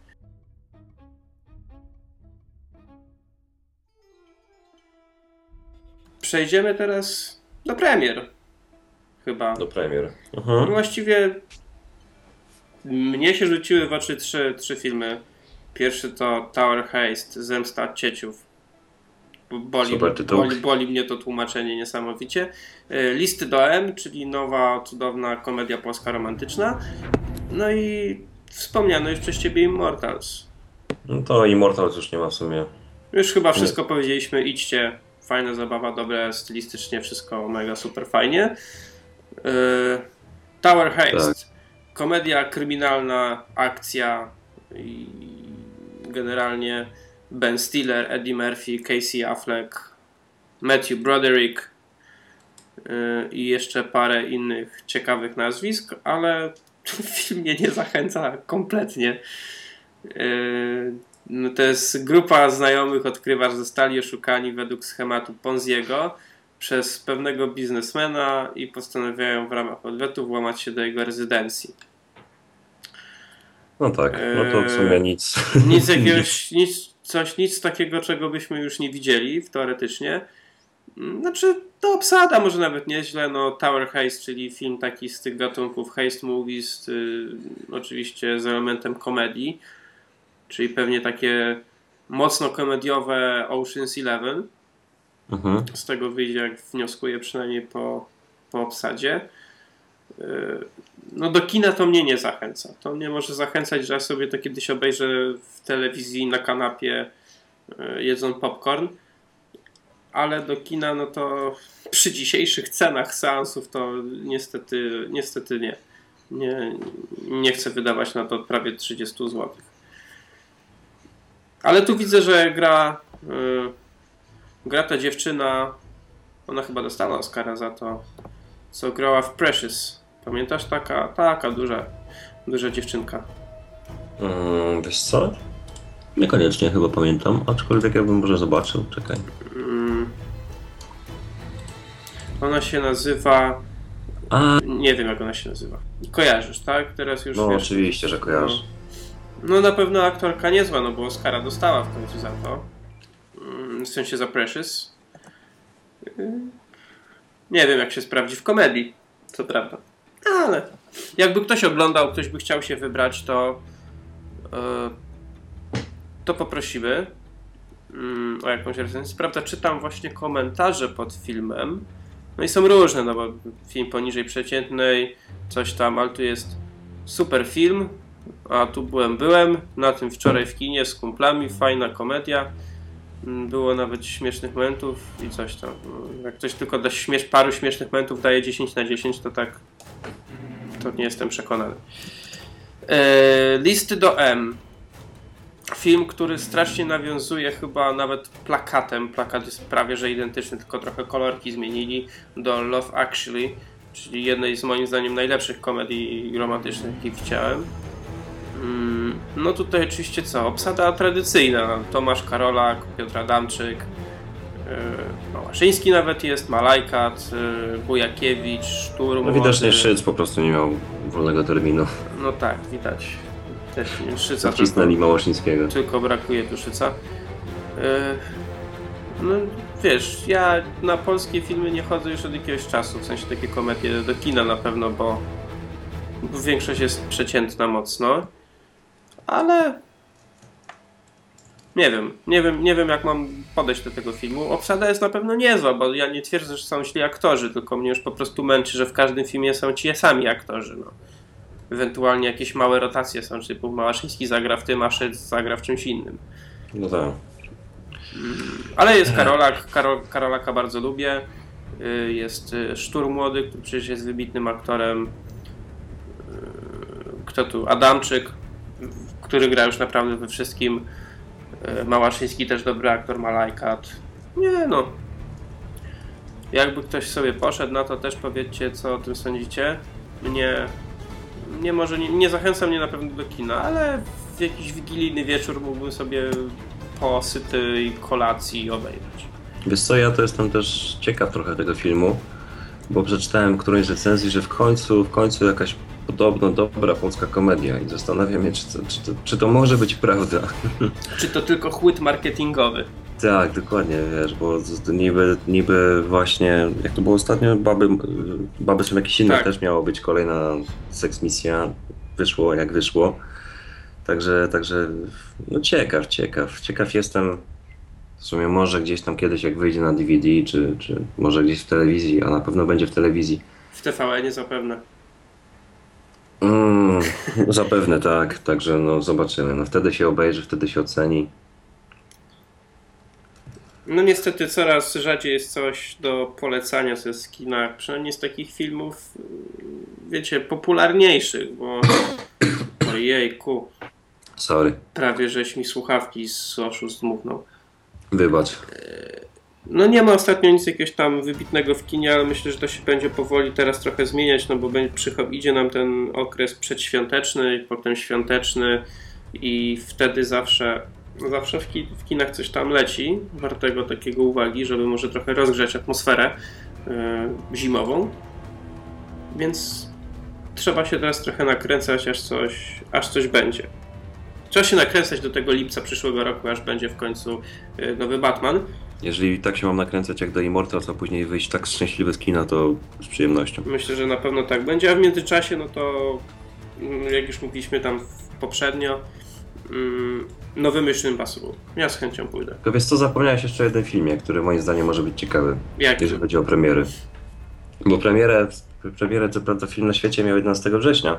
Przejdziemy teraz do premier. Chyba. Do premier. No Mhm. Właściwie mnie się rzuciły w oczy trzy, trzy filmy. Pierwszy to Tower Heist, Zemsta Cieciów. Boli, boli, boli mnie to tłumaczenie niesamowicie. Y, Listy do M, czyli nowa, cudowna komedia polska romantyczna. No i wspomniano już przez ciebie Immortals. No to Immortals już nie ma w sumie. Już chyba wszystko powiedzieliśmy, idźcie. Fajna zabawa, dobre, stylistycznie wszystko mega super fajnie. Yy, Tower Heist. Tak. Komedia kryminalna, akcja i generalnie Ben Stiller, Eddie Murphy, Casey Affleck, Matthew Broderick yy, i jeszcze parę innych ciekawych nazwisk, ale film mnie nie zachęca kompletnie. No to jest grupa znajomych odkrywa, że zostali oszukani według schematu Ponziego przez pewnego biznesmena i postanawiają w ramach odwetu włamać się do jego rezydencji. No tak, no to w sumie Eee, nic. Nic jakiegoś, nic, coś, nic takiego, czego byśmy już nie widzieli teoretycznie. Znaczy, to obsada może nawet nieźle. No, Tower Heist, czyli film taki z tych gatunków heist movies, y, oczywiście z elementem komedii, czyli pewnie takie mocno komediowe Ocean's Eleven. Mhm. Z tego wyjdzie, jak wnioskuję, przynajmniej po, po obsadzie. Y, No, do kina to mnie nie zachęca. To mnie może zachęcać, że ja sobie to kiedyś obejrzę w telewizji na kanapie, y, jedząc popcorn ale do kina, no to przy dzisiejszych cenach seansów to niestety, niestety nie. Nie, nie chcę wydawać na to prawie 30 zł. Ale tu widzę, że gra, y, gra ta dziewczyna, ona chyba dostała Oscara za to, co grała w Precious. Pamiętasz? Taka, taka duża, duża dziewczynka. Mm, wiesz co? Niekoniecznie chyba pamiętam, aczkolwiek ja bym może zobaczył, czekaj. Mm. Ona się nazywa A, Nie wiem, jak ona się nazywa. Kojarzysz, tak? Teraz już no wiesz. oczywiście, że kojarzę. No na pewno aktorka niezła, no bo Oscara dostała w końcu za to. Mm, W sensie za Precious. Yy, Nie wiem, jak się sprawdzi w komedii, co prawda. Ale jakby ktoś oglądał, ktoś by chciał się wybrać, to yy, to poprosimy mm, o jakąś recenzję. Prawda, czytam właśnie komentarze pod filmem. No i są różne, no bo film poniżej przeciętnej, coś tam, ale tu jest super film, a tu byłem, byłem, na tym wczoraj w kinie z kumplami, fajna komedia. Mm, Było nawet śmiesznych momentów i coś tam. Jak ktoś tylko da śmiesz, paru śmiesznych momentów daje 10 na 10, to tak to nie jestem przekonany. E, listy do M. Film, który strasznie nawiązuje chyba nawet plakatem. Plakat jest prawie że identyczny, tylko trochę kolorki zmienili do Love Actually, czyli jednej z moim zdaniem najlepszych komedii romantycznych, jakie widziałem. Mm, No tutaj oczywiście co? Obsada tradycyjna. Tomasz Karolak, Piotr Adamczyk, yy, Małaszyński nawet jest, Malajkat, yy, Bujakiewicz, Szturm. No widocznie. Szyc po prostu nie miał wolnego terminu. No tak, widać. Też nie Szyca Nacisnęli Małoszyńskiego. tylko brakuje Duszyca. Yy, No wiesz, ja na polskie filmy nie chodzę już od jakiegoś czasu, w sensie takie komedie do kina na pewno, bo większość jest przeciętna mocno, ale nie wiem, nie wiem, nie wiem jak mam podejść do tego filmu. Obsada jest na pewno niezła, bo ja nie twierdzę, że są źli aktorzy, tylko mnie już po prostu męczy, że w każdym filmie są ci sami aktorzy, no. Ewentualnie jakieś małe rotacje są, typu Małaszyński zagra w tym, a Szyc zagra w czymś innym. No tak. Ale jest Karolak, Karol, Karolaka bardzo lubię. Y, Jest y, Sztur Młody, który przecież jest wybitnym aktorem. Y, Kto tu? Adamczyk, który gra już naprawdę we wszystkim. Y, Małaszyński też dobry aktor, Malajkat. Nie no. Jakby ktoś sobie poszedł na to, też powiedzcie, co o tym sądzicie. Mnie, mnie może nie, nie zachęca mnie na pewno do kina, ale w jakiś wigilijny wieczór mógłbym sobie po sytej kolacji obejrzeć. Wiesz co, ja to jestem też ciekaw trochę tego filmu, bo przeczytałem którejś recenzji, że w końcu, w końcu jakaś podobno dobra polska komedia i zastanawiam się, czy to, czy czy to może być prawda. Czy to tylko chłyt marketingowy? Tak, dokładnie, wiesz, bo niby, niby właśnie, jak to było ostatnio, baby, baby są jakieś inne, Tak. też miało być kolejna seksmisja, wyszło jak wyszło. Także, także, no ciekaw, ciekaw, ciekaw jestem. W sumie może gdzieś tam kiedyś jak wyjdzie na DVD, czy, czy może gdzieś w telewizji, a na pewno będzie w telewizji. W TVN-ie zapewne. Mm, zapewne tak, także no zobaczymy. No wtedy się obejrzy, wtedy się oceni. No niestety coraz rzadziej jest coś do polecania ze w kinach, przynajmniej z takich filmów, mm, wiecie, popularniejszych, bo ojejku, Sorry, prawie żeś mi słuchawki z oszu zdmuchnął. wybacz. No nie ma ostatnio nic jakiegoś tam wybitnego w kinie, ale myślę, że to się będzie powoli teraz trochę zmieniać, no bo będzie, idzie nam ten okres przedświąteczny, potem świąteczny i wtedy zawsze, zawsze w, ki- w kinach coś tam leci, wartego takiego uwagi, żeby może trochę rozgrzać atmosferę yy, zimową. Więc trzeba się teraz trochę nakręcać, aż coś, aż coś będzie. Trzeba się nakręcać do tego lipca przyszłego roku, aż będzie w końcu yy, nowy Batman. Jeżeli tak się mam nakręcać jak do Immortals, a później wyjść tak szczęśliwy z kina, to z przyjemnością. Myślę, że na pewno tak będzie, a w międzyczasie, no to mm, jak już mówiliśmy tam poprzednio, mm, nowy Mission Impossible. Ja z chęcią pójdę. Tylko wiesz co, zapomniałeś jeszcze o jednym filmie, który moim zdaniem może być ciekawy, jeżeli chodzi o premiery. Bo premierę, premierę co prawda film na świecie miał 11 września,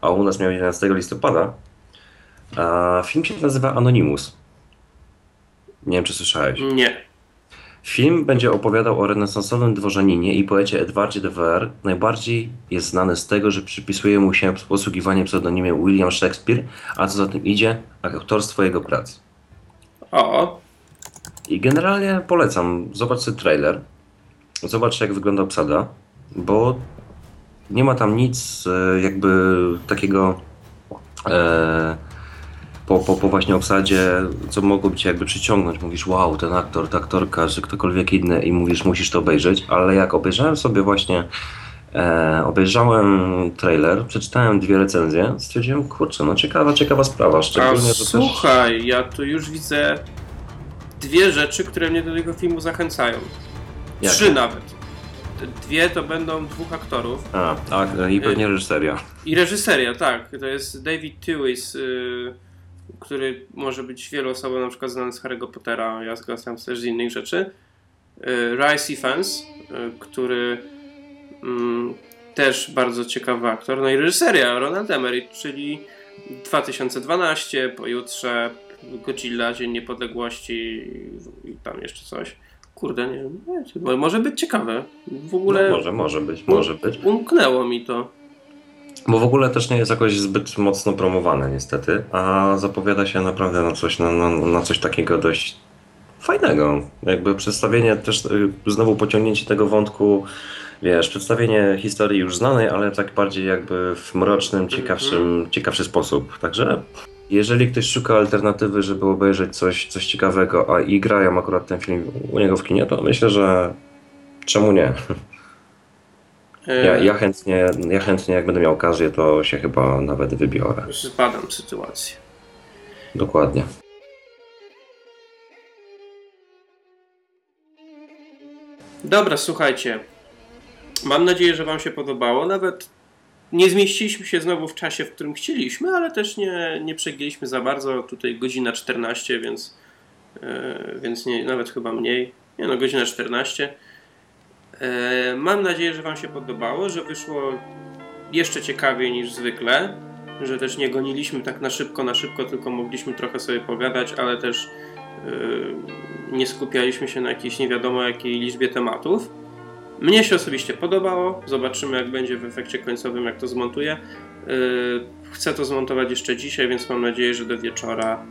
a u nas miał 11 listopada. A film się nazywa Anonymous. Nie wiem, czy słyszałeś. Nie. Film będzie opowiadał o renesansowym dworzaninie i poecie Edwardzie de Vere. Najbardziej jest znany z tego, że przypisuje mu się posługiwanie pseudonimem William Shakespeare, a co za tym idzie, autorstwo jego prac. O, I generalnie polecam, zobacz sobie trailer, zobacz jak wygląda obsada, bo nie ma tam nic e, jakby takiego e, po, po, po właśnie obsadzie, co mogłoby cię jakby przyciągnąć. Mówisz, wow, ten aktor, ta aktorka, czy ktokolwiek inny i mówisz, musisz to obejrzeć, ale jak obejrzałem sobie właśnie E, obejrzałem trailer, przeczytałem dwie recenzje, stwierdziłem, kurczę, no ciekawa, ciekawa sprawa, a szczególnie, też... słuchaj, ja tu już widzę dwie rzeczy, które mnie do tego filmu zachęcają. Jakie? Trzy nawet. Dwie to będą dwóch aktorów. A, tak, i pewnie reżyseria. I reżyseria, tak. To jest David Tewis, y, który może być wielu osobom na przykład znany z Harry'ego Pottera, ja go znam też z innych rzeczy. Y, Rice Evans, y, który mm, też bardzo ciekawy aktor. No i reżyseria Ronald Emmerich, czyli 2012, pojutrze Godzilla, Dzień Niepodległości i tam jeszcze coś. Kurde, nie wiem, może być ciekawe. W ogóle No, może, może być, może być. umknęło mi to. Bo w ogóle też nie jest jakoś zbyt mocno promowane niestety, a zapowiada się naprawdę na coś, na, na, na coś takiego dość fajnego. Jakby przedstawienie też, y, znowu pociągnięcie tego wątku, wiesz, przedstawienie historii już znanej, ale tak bardziej jakby w mrocznym, ciekawszym, ciekawszy sposób. Także jeżeli ktoś szuka alternatywy, żeby obejrzeć coś, coś ciekawego, a i grają akurat ten film u niego w kinie, to myślę, że czemu nie? E, Ja, ja, chętnie, ja chętnie, jak będę miał okazję, to się chyba nawet wybiorę. Zbadam sytuację. Dokładnie. Dobra, słuchajcie. Mam nadzieję, że Wam się podobało. Nawet nie zmieściliśmy się znowu w czasie, w którym chcieliśmy, ale też nie, nie przegięliśmy za bardzo. Tutaj godzina 14, więc, e, więc nie, nawet chyba mniej. Nie no, godzina 14. E, mam nadzieję, że Wam się podobało, że wyszło jeszcze ciekawiej niż zwykle. Że też nie goniliśmy tak na szybko, na szybko, tylko mogliśmy trochę sobie pogadać, ale też Yy, nie skupialiśmy się na jakiejś nie wiadomo jakiej liczbie tematów. Mnie się osobiście podobało. Zobaczymy, jak będzie w efekcie końcowym, jak to zmontuję. Yy, Chcę to zmontować jeszcze dzisiaj, więc mam nadzieję, że do wieczora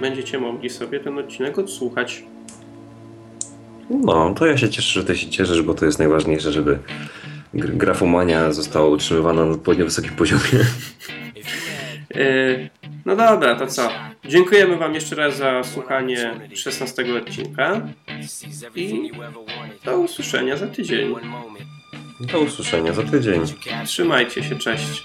będziecie mogli sobie ten odcinek odsłuchać. No, to ja się cieszę, że ty się cieszysz, bo to jest najważniejsze, żeby gr- grafomania została utrzymywana na odpowiednio wysokim poziomie. Yy, No dobra, to co? Dziękujemy Wam jeszcze raz za słuchanie 16 odcinka i do usłyszenia za tydzień. Do usłyszenia za tydzień. Trzymajcie się, cześć.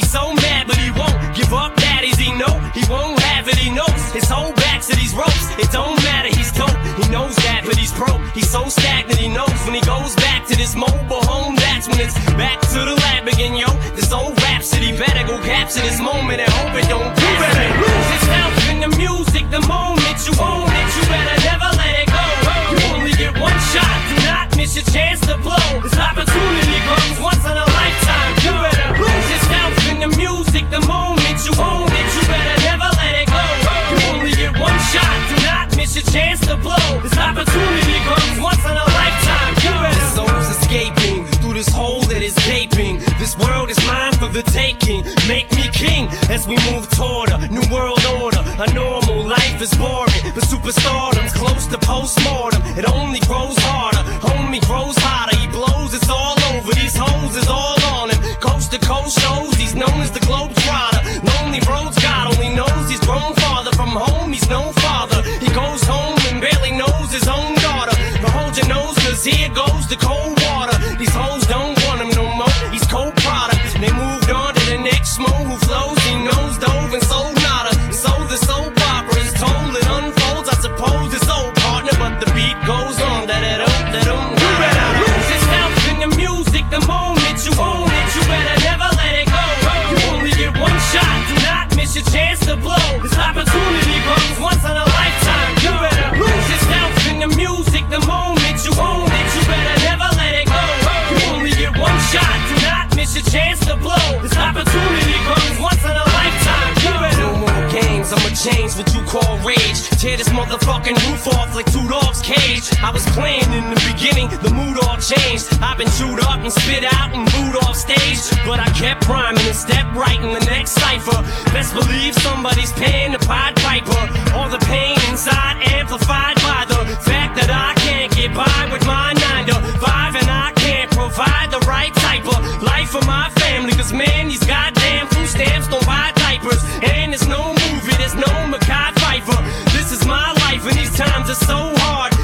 He's so mad, but he won't give up. Daddies, he know he won't have it. He knows his whole back to these ropes. It don't matter. He's dope. He knows that, but he's broke. He's so stagnant. He knows when he goes back to this mobile home. That's when it's back to the lab again, yo. This old rhapsody better go capture this moment and hope it don't. You better lose yourself in the music the moment you own it. You better never let it go. You only get one shot. Do not miss your chance to blow. This opportunity comes once in a the music, the moment you own it, you better never let it go. You only get one shot, do not miss your chance to blow. This opportunity comes once in a lifetime. You better. Souls escaping through this hole that is gaping. This world is mine for the taking. Make me king as we move toward a new world order. A normal life is boring, but superstardom's close to postmortem. It only grows Change what you call rage. Tear this motherfucking roof off like two dogs' cage. I was playing in the beginning, the mood all changed. I've been chewed up and spit out and booed off stage. But I kept rhyming and stepped right in the next cipher. Best believe somebody's paying the Pied Piper. All the pain inside amplified by the fact that I can't get by with my 9 to 5 and I can't provide the right type of life for my family. Cause man, these goddamn food stamps don't buy diapers. And times are so hard.